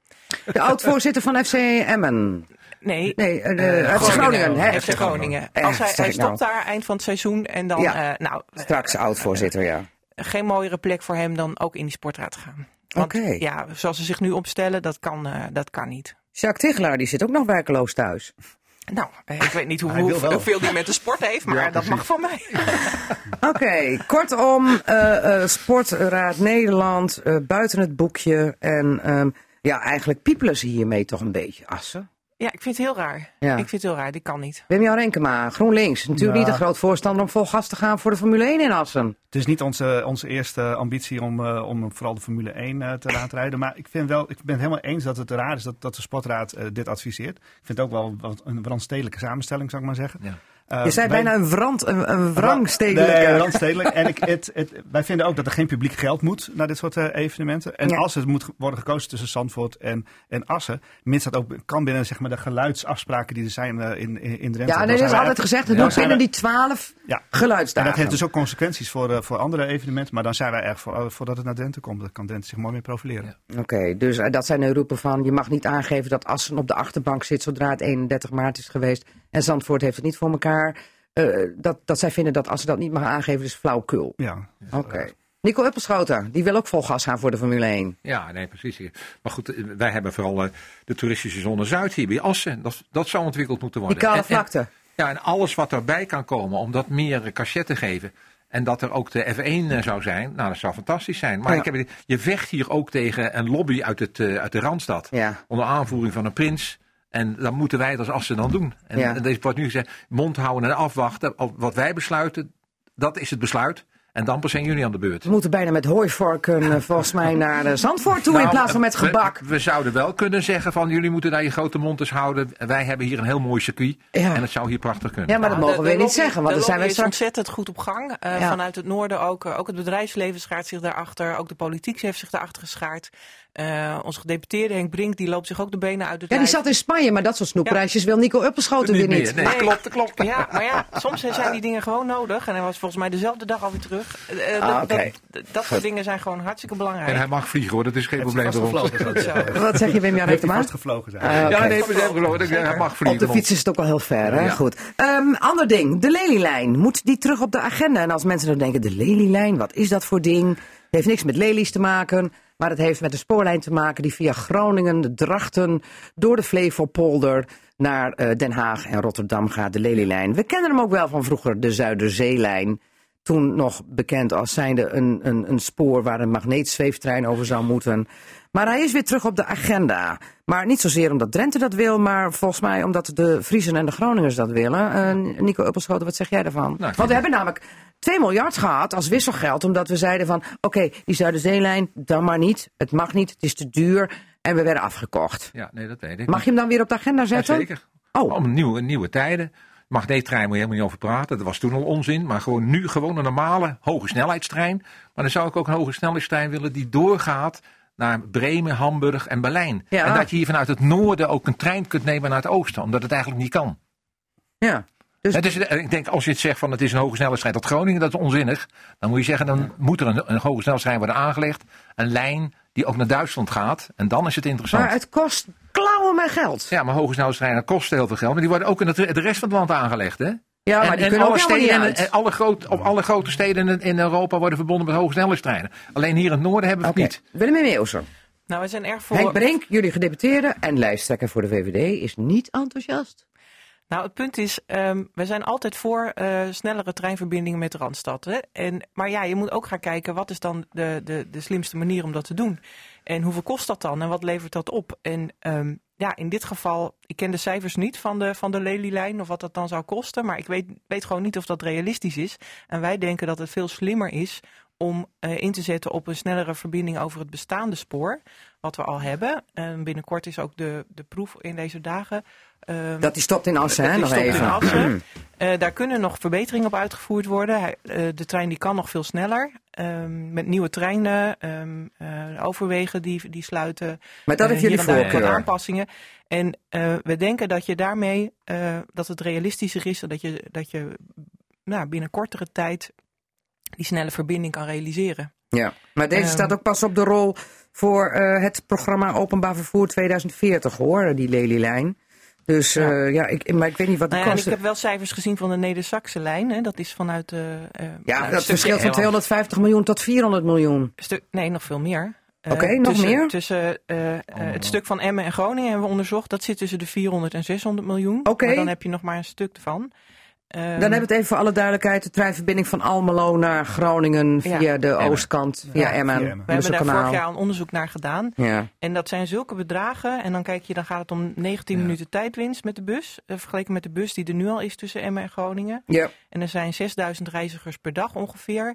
De oud-voorzitter van FC Emmen. Nee, Nee, eh, de, Eh, FC Groningen. hè? FC Groningen. Als hij, hij ik nou. stopt daar eind van het seizoen. En dan, Ja. eh, nou, Straks oud-voorzitter, ja. Geen mooiere plek voor hem dan ook in die sportraad te gaan. Want Oké. ja, zoals ze zich nu opstellen, dat kan, eh, dat kan niet. Jacques Tichelaar, die zit ook nog werkeloos thuis. Nou, eh, ik weet niet hoe, hoeveel die met de sport heeft, maar Ja, dat mag van mij. Oké, kortom, eh, eh, Sportraad Nederland, eh, buiten het boekje. En ehm, ja, eigenlijk piepelen ze hiermee toch een beetje, Assen. Ja, ik vind het heel raar. Ja. Ik vind het heel raar, dit kan niet. Wim-Jan Renkema, GroenLinks. Natuurlijk Ja. niet een groot voorstander om vol gas te gaan voor de Formule 1 in Assen. Het is niet onze, onze eerste ambitie om, eh, om vooral de Formule 1 eh, te laten rijden. Maar ik, vind wel, ik ben het helemaal eens dat het raar is dat, dat de sportraad eh, dit adviseert. Ik vind het ook wel wat een randstedelijke samenstelling, zou ik maar zeggen. Ja. Eh, Je zei wij- bijna een, wrand, een, een wrangstedelijke. Nee, randstedelijk. en ik, het, het, wij vinden ook dat er geen publiek geld moet naar dit soort eh, evenementen. En Ja. als het moet worden gekozen tussen Zandvoort en, en Assen, mits dat ook kan binnen zeg maar, de geluidsafspraken die er zijn eh, in, in, Drenthe. Ja, nee, er zijn is altijd gezegd, het dan moet binnen die twaalf Ja. En geluidsdagen. dat heeft dus ook consequenties voor, eh, voor andere evenementen. Maar dan zijn wij erg voor, eh, voordat het naar Drenthe komt. Dan kan Drenthe zich mooi mee profileren. Oké, dus eh, dat zijn de roepen van, je mag niet aangeven dat Assen op de achterbank zit zodra het 31 maart is geweest. En Zandvoort heeft het niet voor elkaar. Eh, dat, dat zij vinden dat Assen dat niet mag aangeven, is flauwkul. Ja. Oké. Nico Uppelschoten, die wil ook vol gas gaan voor de Formule 1. Ja, nee, precies. Maar goed, eh, wij hebben vooral eh, de toeristische zone Zuid hier bij Assen. Dat, dat zou ontwikkeld moeten Die worden. kale En- en- vlakte. Ja, en alles wat erbij kan komen om dat meer cachet te geven. En dat er ook de F1 eh, zou zijn. Nou, dat zou fantastisch zijn. Maar Ja. ik heb, je vecht hier ook tegen een lobby uit, het, uit de Randstad. Ja. Onder aanvoering van een prins. En dat moeten wij als Assen dan doen. En, Ja. en deze wordt nu gezegd, mond houden en afwachten. Wat wij besluiten, dat is het besluit. En dan pas zijn jullie aan de beurt. We moeten bijna met hooivorken eh, volgens mij naar eh, Zandvoort toe in Nou, plaats van met we- gebak. We, zouden wel kunnen zeggen van jullie moeten daar je grote mond eens houden. Wij hebben hier een heel mooi circuit. Ja. En het zou hier prachtig kunnen. Ja, maar dat mogen de- we de niet lobby- zeggen, want de dan zijn we straks... ontzettend goed op gang. Eh, Ja. Vanuit het noorden ook. ook het bedrijfsleven schaart zich daarachter. Ook de politiek heeft zich daarachter geschaard. Eh, onze gedeputeerde Henk Brink, die loopt zich ook de benen uit het Ja, die lijf. zat in Spanje, maar dat soort snoepprijsjes wil Nico Uppelschoten weer Niet. Nee, klopt, klopt. Ja, maar ja, soms zijn die dingen gewoon nodig. En hij was volgens mij dezelfde dag alweer terug. Eh, eh, Ah, dat, oké. dat, dat soort dingen zijn gewoon hartstikke belangrijk. En hij mag vliegen hoor, dat is geen probleem voor ons. Wat zeg je, Wim-Jan Heeft hij vastgevlogen zijn. Ah. Ja, nee, geloof ik. Hij mag vliegen. Op de fiets is het ook wel heel ver, hè? Ja. Goed. Ehm, ander ding, de lelielijn. Moet die terug op de agenda? En als mensen dan denken, de lelielijn, wat is dat voor ding? Het heeft niks met lelies te maken, maar het heeft met de spoorlijn te maken die via Groningen, de Drachten, door de Flevopolder naar eh, Den Haag en Rotterdam gaat, de lelielijn. We kennen hem ook wel van vroeger, de Zuiderzeelijn. Toen nog bekend als zijnde een, een, een spoor waar een magneetzweeftrein over zou moeten. Maar hij is weer terug op de agenda. Maar niet zozeer omdat Drenthe dat wil, maar volgens mij omdat de Friesen en de Groningers dat willen. Eh, Nico Uppelschoten, wat zeg jij daarvan? vind Want we hebben namelijk 2 miljard gehad als wisselgeld, omdat we zeiden van, oké, die Zuiderzeelijn, dan maar niet. Het mag niet, het is te duur. En we werden afgekocht. Ja, nee, dat weet ik. Mag je hem dan weer op de agenda Ja, zetten? zeker. Oh. Om nieuwe, nieuwe tijden. Magneettrein moet je helemaal niet over praten. Dat was toen al onzin. Maar gewoon nu gewoon een normale hoge snelheidstrein. Maar dan zou ik ook een hoge snelheidstrein willen die doorgaat naar Bremen, Hamburg en Berlijn. Ja. En dat je hier vanuit het noorden ook een trein kunt nemen naar het oosten. Omdat het eigenlijk niet kan. Ja. Dus Het is, ik denk als je het zegt van het is een hoge snelheidstrein tot Groningen, dat is onzinnig. Dan moet je zeggen, dan moet er een, een hoge snelheidstrein worden aangelegd. Een lijn die ook naar Duitsland gaat. En dan is het interessant. maar het kost klauwen met geld. Ja, maar hoge snelheidstreinen kosten heel veel geld. Maar die worden ook in het, de rest van het land aangelegd. Hè? Ja, maar en, die en kunnen ook alle helemaal steden, niet en, alle groot, op alle grote steden in, in Europa worden verbonden met hoge snelheidstreinen. Alleen hier in het noorden hebben we Oké, het niet. Willem Meeuwser. Nou, we zijn erg voor. Henk Brink, jullie gedeputeerde en lijsttrekker voor de VVD, is niet enthousiast. Nou, het punt is, ehm, we zijn altijd voor eh, snellere treinverbindingen met Randstad. Hè? En, maar ja, je moet ook gaan kijken, wat is dan de, de, de slimste manier om dat te doen? En hoeveel kost dat dan en wat levert dat op? En ehm, ja, in dit geval, ik ken de cijfers niet van de, van de lelielijn of wat dat dan zou kosten. Maar ik weet, weet gewoon niet of dat realistisch is. En wij denken dat het veel slimmer is om eh, in te zetten op een snellere verbinding over het bestaande spoor. Wat we al hebben. En binnenkort is ook de, de proef in deze dagen. ehm, Dat die stopt in Assen, hè, nog stopt in even. Assen. Eh, daar kunnen nog verbeteringen op uitgevoerd worden. Eh, de trein die kan nog veel sneller. Ehm, met nieuwe treinen, ehm, overwegen die, die sluiten. Maar dat heeft jullie voorkeur. aanpassingen. En we denken dat je daarmee, dat het realistischer is. Dat je, dat je nou, binnen kortere tijd die snelle verbinding kan realiseren. Ja, maar deze Ehm, staat ook pas op de rol voor eh, het programma Openbaar Vervoer 2040, hoor, die lelielijn. Dus Ja. ja, ja ik, maar ik weet niet wat de Nou ja, en ik kosten... heb wel cijfers gezien van de Neder-Saxe lijn. Hè. Dat is vanuit de... eh, Ja, nou, dat verschilt van 250 miljoen tot 400 miljoen. Stuk, nee, nog veel meer. Eh, Oké, nog tussen, meer? Tussen eh, eh, het stuk van Emmen en Groningen hebben we onderzocht. Dat zit tussen de 400 en 600 miljoen. Oké. Maar dan heb je nog maar een stuk ervan. Ehm, Dan hebben we het even voor alle duidelijkheid. De treinverbinding van Almelo naar Groningen via Ja. de oostkant, via Ja, Emmen. via Emmen. we hebben daar vorig jaar een onderzoek naar gedaan. Ja. En dat zijn zulke bedragen. En dan kijk je, dan gaat het om 19 Ja. minuten tijdwinst met de bus. eh, vergeleken met de bus die er nu al is tussen Emmen en Groningen. ja, En er zijn 6000 reizigers per dag ongeveer.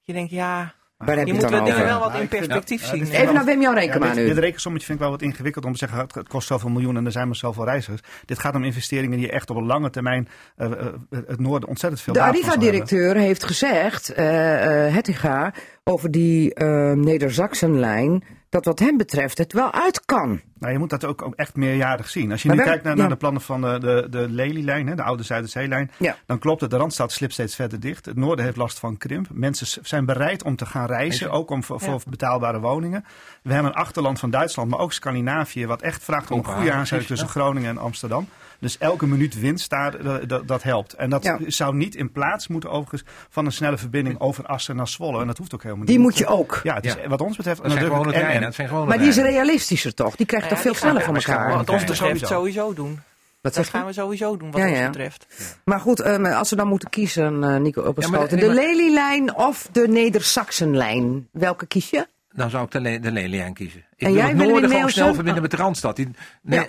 Je denkt, ja, heb je je moet het wel wat in perspectief ja, zien. dit. Even naar Wim Jan Ja, Renkema dit, dit nu. rekensommetje vind ik wel wat ingewikkeld om te zeggen, het- kost zoveel miljoen en er zijn maar zoveel reizigers. Dit gaat om investeringen die echt op een lange termijn eh, eh, het noorden ontzettend veel De. Arriva-directeur heeft gezegd, eh eh Hettinga, over die eh Neder-Zaksenlijn, dat wat hem betreft het wel uit kan. Nou, je moet dat ook, ook echt meerjarig zien. Als je Maar nu wel- kijkt naar, ja. naar de plannen van de, de, de Lelylijn, hè, de oude Zuiderzeelijn, Ja. dan klopt het. De Randstad slipt steeds verder dicht. Het noorden heeft last van krimp. Mensen zijn bereid om te gaan reizen, ook om, voor, voor betaalbare woningen. We hebben een achterland van Duitsland, maar ook Scandinavië, wat echt vraagt om een goede aansluiting tussen Groningen en Amsterdam. Dus elke minuut winst daar, dat, dat, dat helpt. En dat Ja. zou niet in plaats moeten overigens van een snelle verbinding over Assen naar Zwolle. En dat hoeft ook helemaal Die niet. moet je ook. Ja, het is, Ja. wat ons betreft Dat zijn. Dat zijn Maar die is realistischer toch? Die krijgt toch veel sneller van elkaar. Wat ons betreft sowieso. sowieso doen. Dat gaan we sowieso doen, wat Ja, ons ja. betreft. Maar goed, ehm, als we dan moeten kiezen, eh Nico Opperschoten. de maar- Lelylijn of de Neder-Saxenlijn? Welke kies je? Dan zou ik de, le de lelielijn kiezen. Ik En wil jij, het noorden gewoon snel verbinden met de Randstad. Die,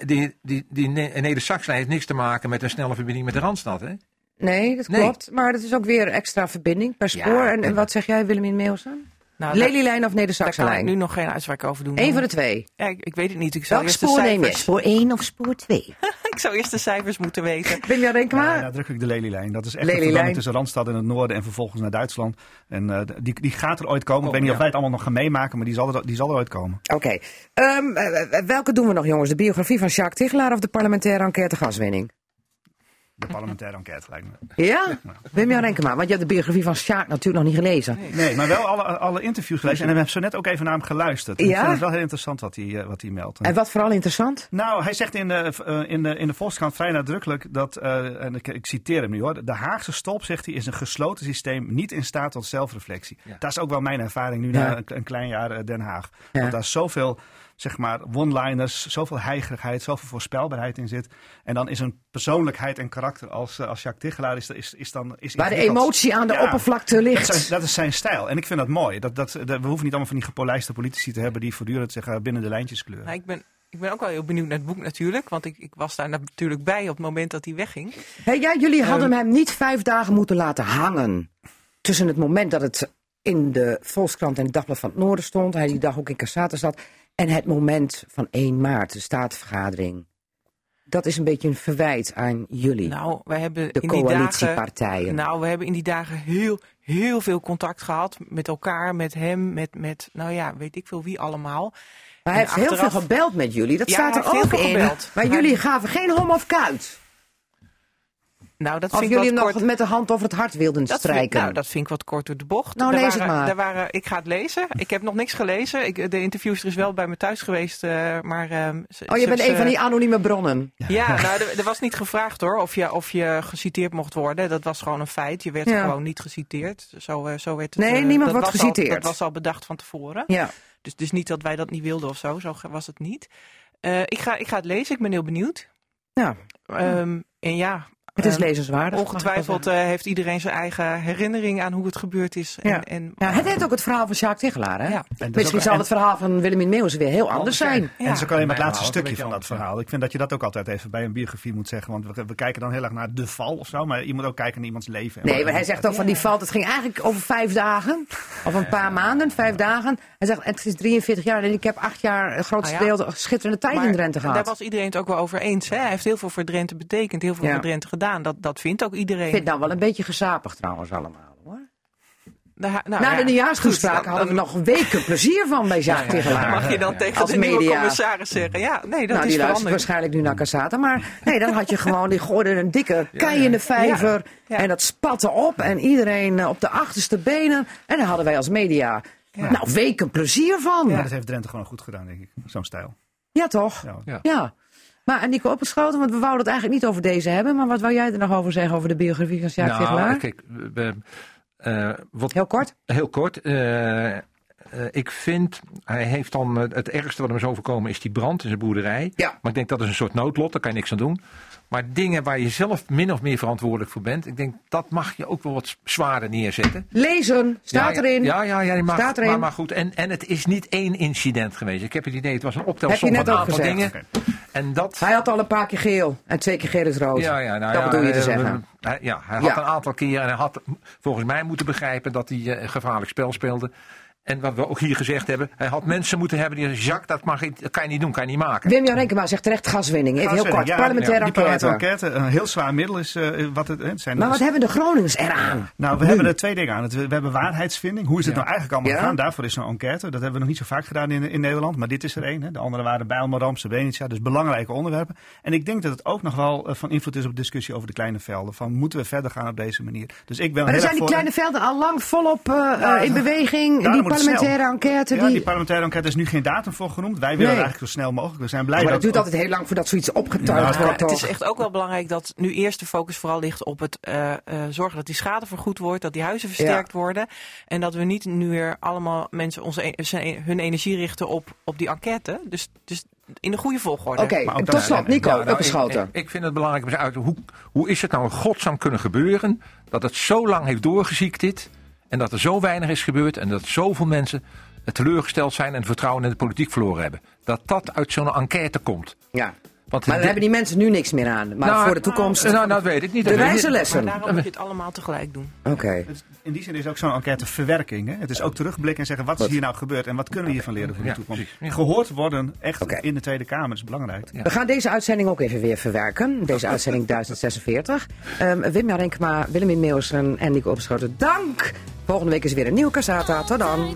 die, die, die, ne- Neder-Saxlijn heeft niks te maken met een snelle verbinding met de Randstad. Hè? Nee, dat Nee. klopt. Maar dat is ook weer extra verbinding per spoor. en, en en- wat zeg jij, Willemien Meeuwsen? Nou, Lelylijn of daar kan ik nu nog geen uitspraak over doen. Eén van de twee. Ja, ik, ik weet het niet. Ik zou, Welk eerst de spoor neem je? cijfers, Spoor 1 of spoor 2? ik zou eerst de cijfers moeten weten. Wim Jan Renkema? Ja, nadrukkelijk de Lelylijn. Dat is echt een verbinding tussen Randstad in het noorden en vervolgens naar Duitsland. En eh, die, die gaat er ooit komen. ik weet niet ja. of wij het allemaal nog gaan meemaken, maar die zal er, die zal er ooit komen. Oké. Ehm, eh, eh, welke doen we nog, jongens? De biografie van Jacques Tichelaar of de parlementaire enquête gaswinning? De parlementaire enquête lijkt me. Ja? Wim Jan Renkema, want je hebt de biografie van Jacques natuurlijk nog niet gelezen. Nee, maar wel alle, alle interviews gelezen. En we hebben zo net ook even naar hem geluisterd. En Ik Ja? vind het wel heel interessant wat hij, eh, wat hij meldt. En wat vooral interessant? Nou, hij zegt in de, eh, in de, in de Volkskrant vrij nadrukkelijk dat, eh, en ik, ik citeer hem nu hoor, de Haagse stolp, zegt hij, is een gesloten systeem niet in staat tot zelfreflectie. Dat is ook wel mijn ervaring nu Ja. na een, een klein jaar Den Haag. Ja. Want daar is zoveel, zeg maar, one-liners, zoveel heigerigheid, zoveel voorspelbaarheid in zit. En dan is een persoonlijkheid en karakter als, eh, als Jacques Tichelaar is, is, is dan... Is Waar de emotie aan de Ja. oppervlakte Dat ligt. is, dat is zijn stijl. En ik vind dat mooi. Dat, dat, dat- we hoeven niet allemaal van die gepolijste politici te hebben die voortdurend zeggen binnen de lijntjes kleuren. Nou, ik, ben, ik ben ook wel heel benieuwd naar het boek natuurlijk. Want ik, ik was daar natuurlijk bij op het moment dat hij wegging. Hey, ja, jullie hadden Ehm. hem niet vijf dagen moeten laten hangen. Tussen het moment dat het in de Volkskrant en het Dagblad van het Noorden stond. Hij die dag ook in Cassaten zat. En het moment van 1 maart, de statenvergadering. Dat is een beetje een verwijt aan jullie. Nou, wij hebben de in die dagen... coalitiepartijen. Nou, we hebben in die dagen heel, heel veel contact gehad met elkaar, met hem, met, met nou ja, weet ik veel wie allemaal. maar hij en heeft heel veel gebeld met jullie. Dat Ja, staat er ook in. gebeld. Maar Hij- jullie gaven geen hom of kuit. Nou, dat Als vind ik jullie hem nog met de hand over het hart wilden Dat vind, strijken. nou, dat vind ik wat kort door de bocht. Nou, Daar lees het waren, maar. daar waren, ik ga het lezen. Ik heb nog niks gelezen. Ik, de interviewster is wel bij me thuis geweest, eh, maar... ehm, ze- oh, je ze- bent ze- een van die anonieme bronnen. Ja, nou, er, er was niet gevraagd hoor, of je, of je geciteerd mocht worden. Dat was gewoon een feit. Je werd Ja. gewoon niet geciteerd. Zo, eh, zo werd het, Nee, eh, niemand dat wordt was al- geciteerd. dat was al bedacht van tevoren. Ja. Dus, dus niet dat wij dat niet wilden of zo. Zo was het niet. Eh, ik, ga, ik ga het lezen. Ik ben heel benieuwd. Ja. Ehm, en ja, Het is eh, ik wel ongetwijfeld eh, heeft iedereen zijn eigen herinnering aan hoe het gebeurd is. En, Ja. en, Ja, het heeft ook het verhaal van Jacques Tegelaar, hè? Ja. Misschien ook- zal het verhaal van Willemien Meeuwis weer heel anders zijn. En dat is ook alleen maar het laatste stukje van dat verhaal. Ik vind dat je dat ook altijd even bij een biografie moet zeggen. Want we, we kijken dan heel erg naar de val of zo. Maar je moet ook kijken naar iemands leven. En Nee, maar hij zegt ook van die valt. Het ging eigenlijk over vijf dagen. Of een paar maanden, vijf dagen. Hij zegt, het is 43 jaar en ik heb acht jaar, een grootste ja. deel, schitterende tijd Maar in Drenthe Daar gehad. was iedereen het ook wel over eens. Hè? Hij heeft heel veel voor Drenthe betekend, heel veel Ja. voor Drenthe gedaan. Dat, dat vindt ook iedereen. Ik vind het nou wel een beetje gezapig trouwens allemaal. Hoor. Nou, nou, Na ja, de nieuwjaarstoespraak goed, dan- hadden we nog weken plezier van bij Jacques Tegelaar. Mag je dan tegen Als de nieuwe media. commissaris zeggen? Ja, nee, dat nou, is die luistert veranderd. waarschijnlijk nu naar Cassata. Maar nee, dan had je gewoon, die gooide een dikke kei in de vijver. Ja. En dat spatte op. En iedereen eh, op de achterste benen. En daar hadden wij als media, nou, weken plezier van. Ja, Ja, dat heeft Drenthe gewoon goed gedaan, denk ik. Zo'n stijl. toch? Ja. Ja. Ja. Maar en Nico opgeschoten, want we wouden het eigenlijk niet over deze hebben. Maar wat wou jij er nog over zeggen over de biografie van Jacques Tegelaar? Nou, kijk, we- eh, wat, Heel kort. Heel kort. eh, eh, ik vind, hij heeft dan, eh, het ergste wat hem is overkomen is die brand in zijn boerderij. Ja. Maar ik denk dat is een soort noodlot, daar kan je niks aan doen. Maar dingen waar je zelf min of meer verantwoordelijk voor bent, ik denk dat mag je ook wel wat zwaarder neerzetten. Lezen, staat ja, erin. Ja, ja, ja, mag, Staat erin. Maar, maar goed, en, en het is niet één incident geweest. Ik heb het idee, het was een Heb optelsom je net van een ook aantal gezegd. dingen. En dat... Hij had al een paar keer geel en twee keer geel is rood. Ja, ja, nou dat ja, bedoel je te eh, zeggen. hij- ja, hij Ja. had een aantal keer en hij had volgens mij moeten begrijpen dat hij eh, een gevaarlijk spel speelde. En wat we ook hier gezegd hebben, hij had mensen moeten hebben die zeggen, Jacques, dat, mag, dat kan je niet doen, kan je niet maken. Wim-Jan Renkema zegt terecht gaswinning. Even heel kort. ja, Parlementaire enquête. een heel zwaar middel is eh, wat het, zijn. Maar wat hebben de Groningers eraan? Nou, we hebben er twee dingen aan. Het- We hebben waarheidsvinding. Hoe is het nou eigenlijk allemaal Ja. gegaan? Daarvoor is zo'n enquête. Dat hebben we nog niet zo vaak gedaan in, in Nederland. Maar dit is er één. hè. De andere waren Bijlmer, Srebrenica. Dus belangrijke onderwerpen. En ik denk dat het ook nog wel eh, van invloed is op de discussie over de kleine velden. Van moeten we verder gaan op deze manier? Dus ik ben Maar dan zijn die voor- kleine velden al lang volop eh, Ja, eh, in beweging. Het parlementaire snel. enquête. Ja, die... die parlementaire enquête is nu geen datum voor genoemd. Wij willen Nee. het eigenlijk zo snel mogelijk. We zijn blij maar dat... dat duurt altijd heel lang voordat zoiets opgetuigd Ja, wordt, Het toch? is echt ook wel belangrijk dat nu eerst de focus vooral ligt op het eh, eh, zorgen dat die schade vergoed wordt, dat die huizen versterkt worden. En dat we niet nu weer allemaal mensen onze, e- hun energie richten op, op die enquête. Dus, dus in de goede volgorde. Oké, dat- tot slot, Nico, Ja, nou, opgeschoten. Ik, ik vind het belangrijk om eens uit hoe, hoe is het nou in godsnaam kunnen gebeuren dat het zo lang heeft doorgeziekt dit en dat er zo weinig is gebeurd en dat zoveel mensen teleurgesteld zijn en het vertrouwen in de politiek verloren hebben. Dat dat uit zo'n enquête komt. Ja. Want Maar dan hebben die mensen nu niks meer aan. Maar Nou, voor de toekomst. Nou, nou, dat weet ik niet. de wijze. Maar lessen. daarom moet je het allemaal tegelijk doen. Oké. In die zin is ook zo'n enquête verwerking. Hè? Het is ook terugblikken en zeggen wat is hier nou gebeurd en wat kunnen we hiervan leren voor de toekomst. Ja. Gehoord worden echt in de Tweede Kamer is belangrijk. Ja. We gaan deze uitzending ook even weer verwerken. Deze uitzending 1046. Ehm Wim Renkema, Willem Meeuwsen en Nico Opschoten. Dank! Volgende week is weer een nieuwe Casata. Tot dan!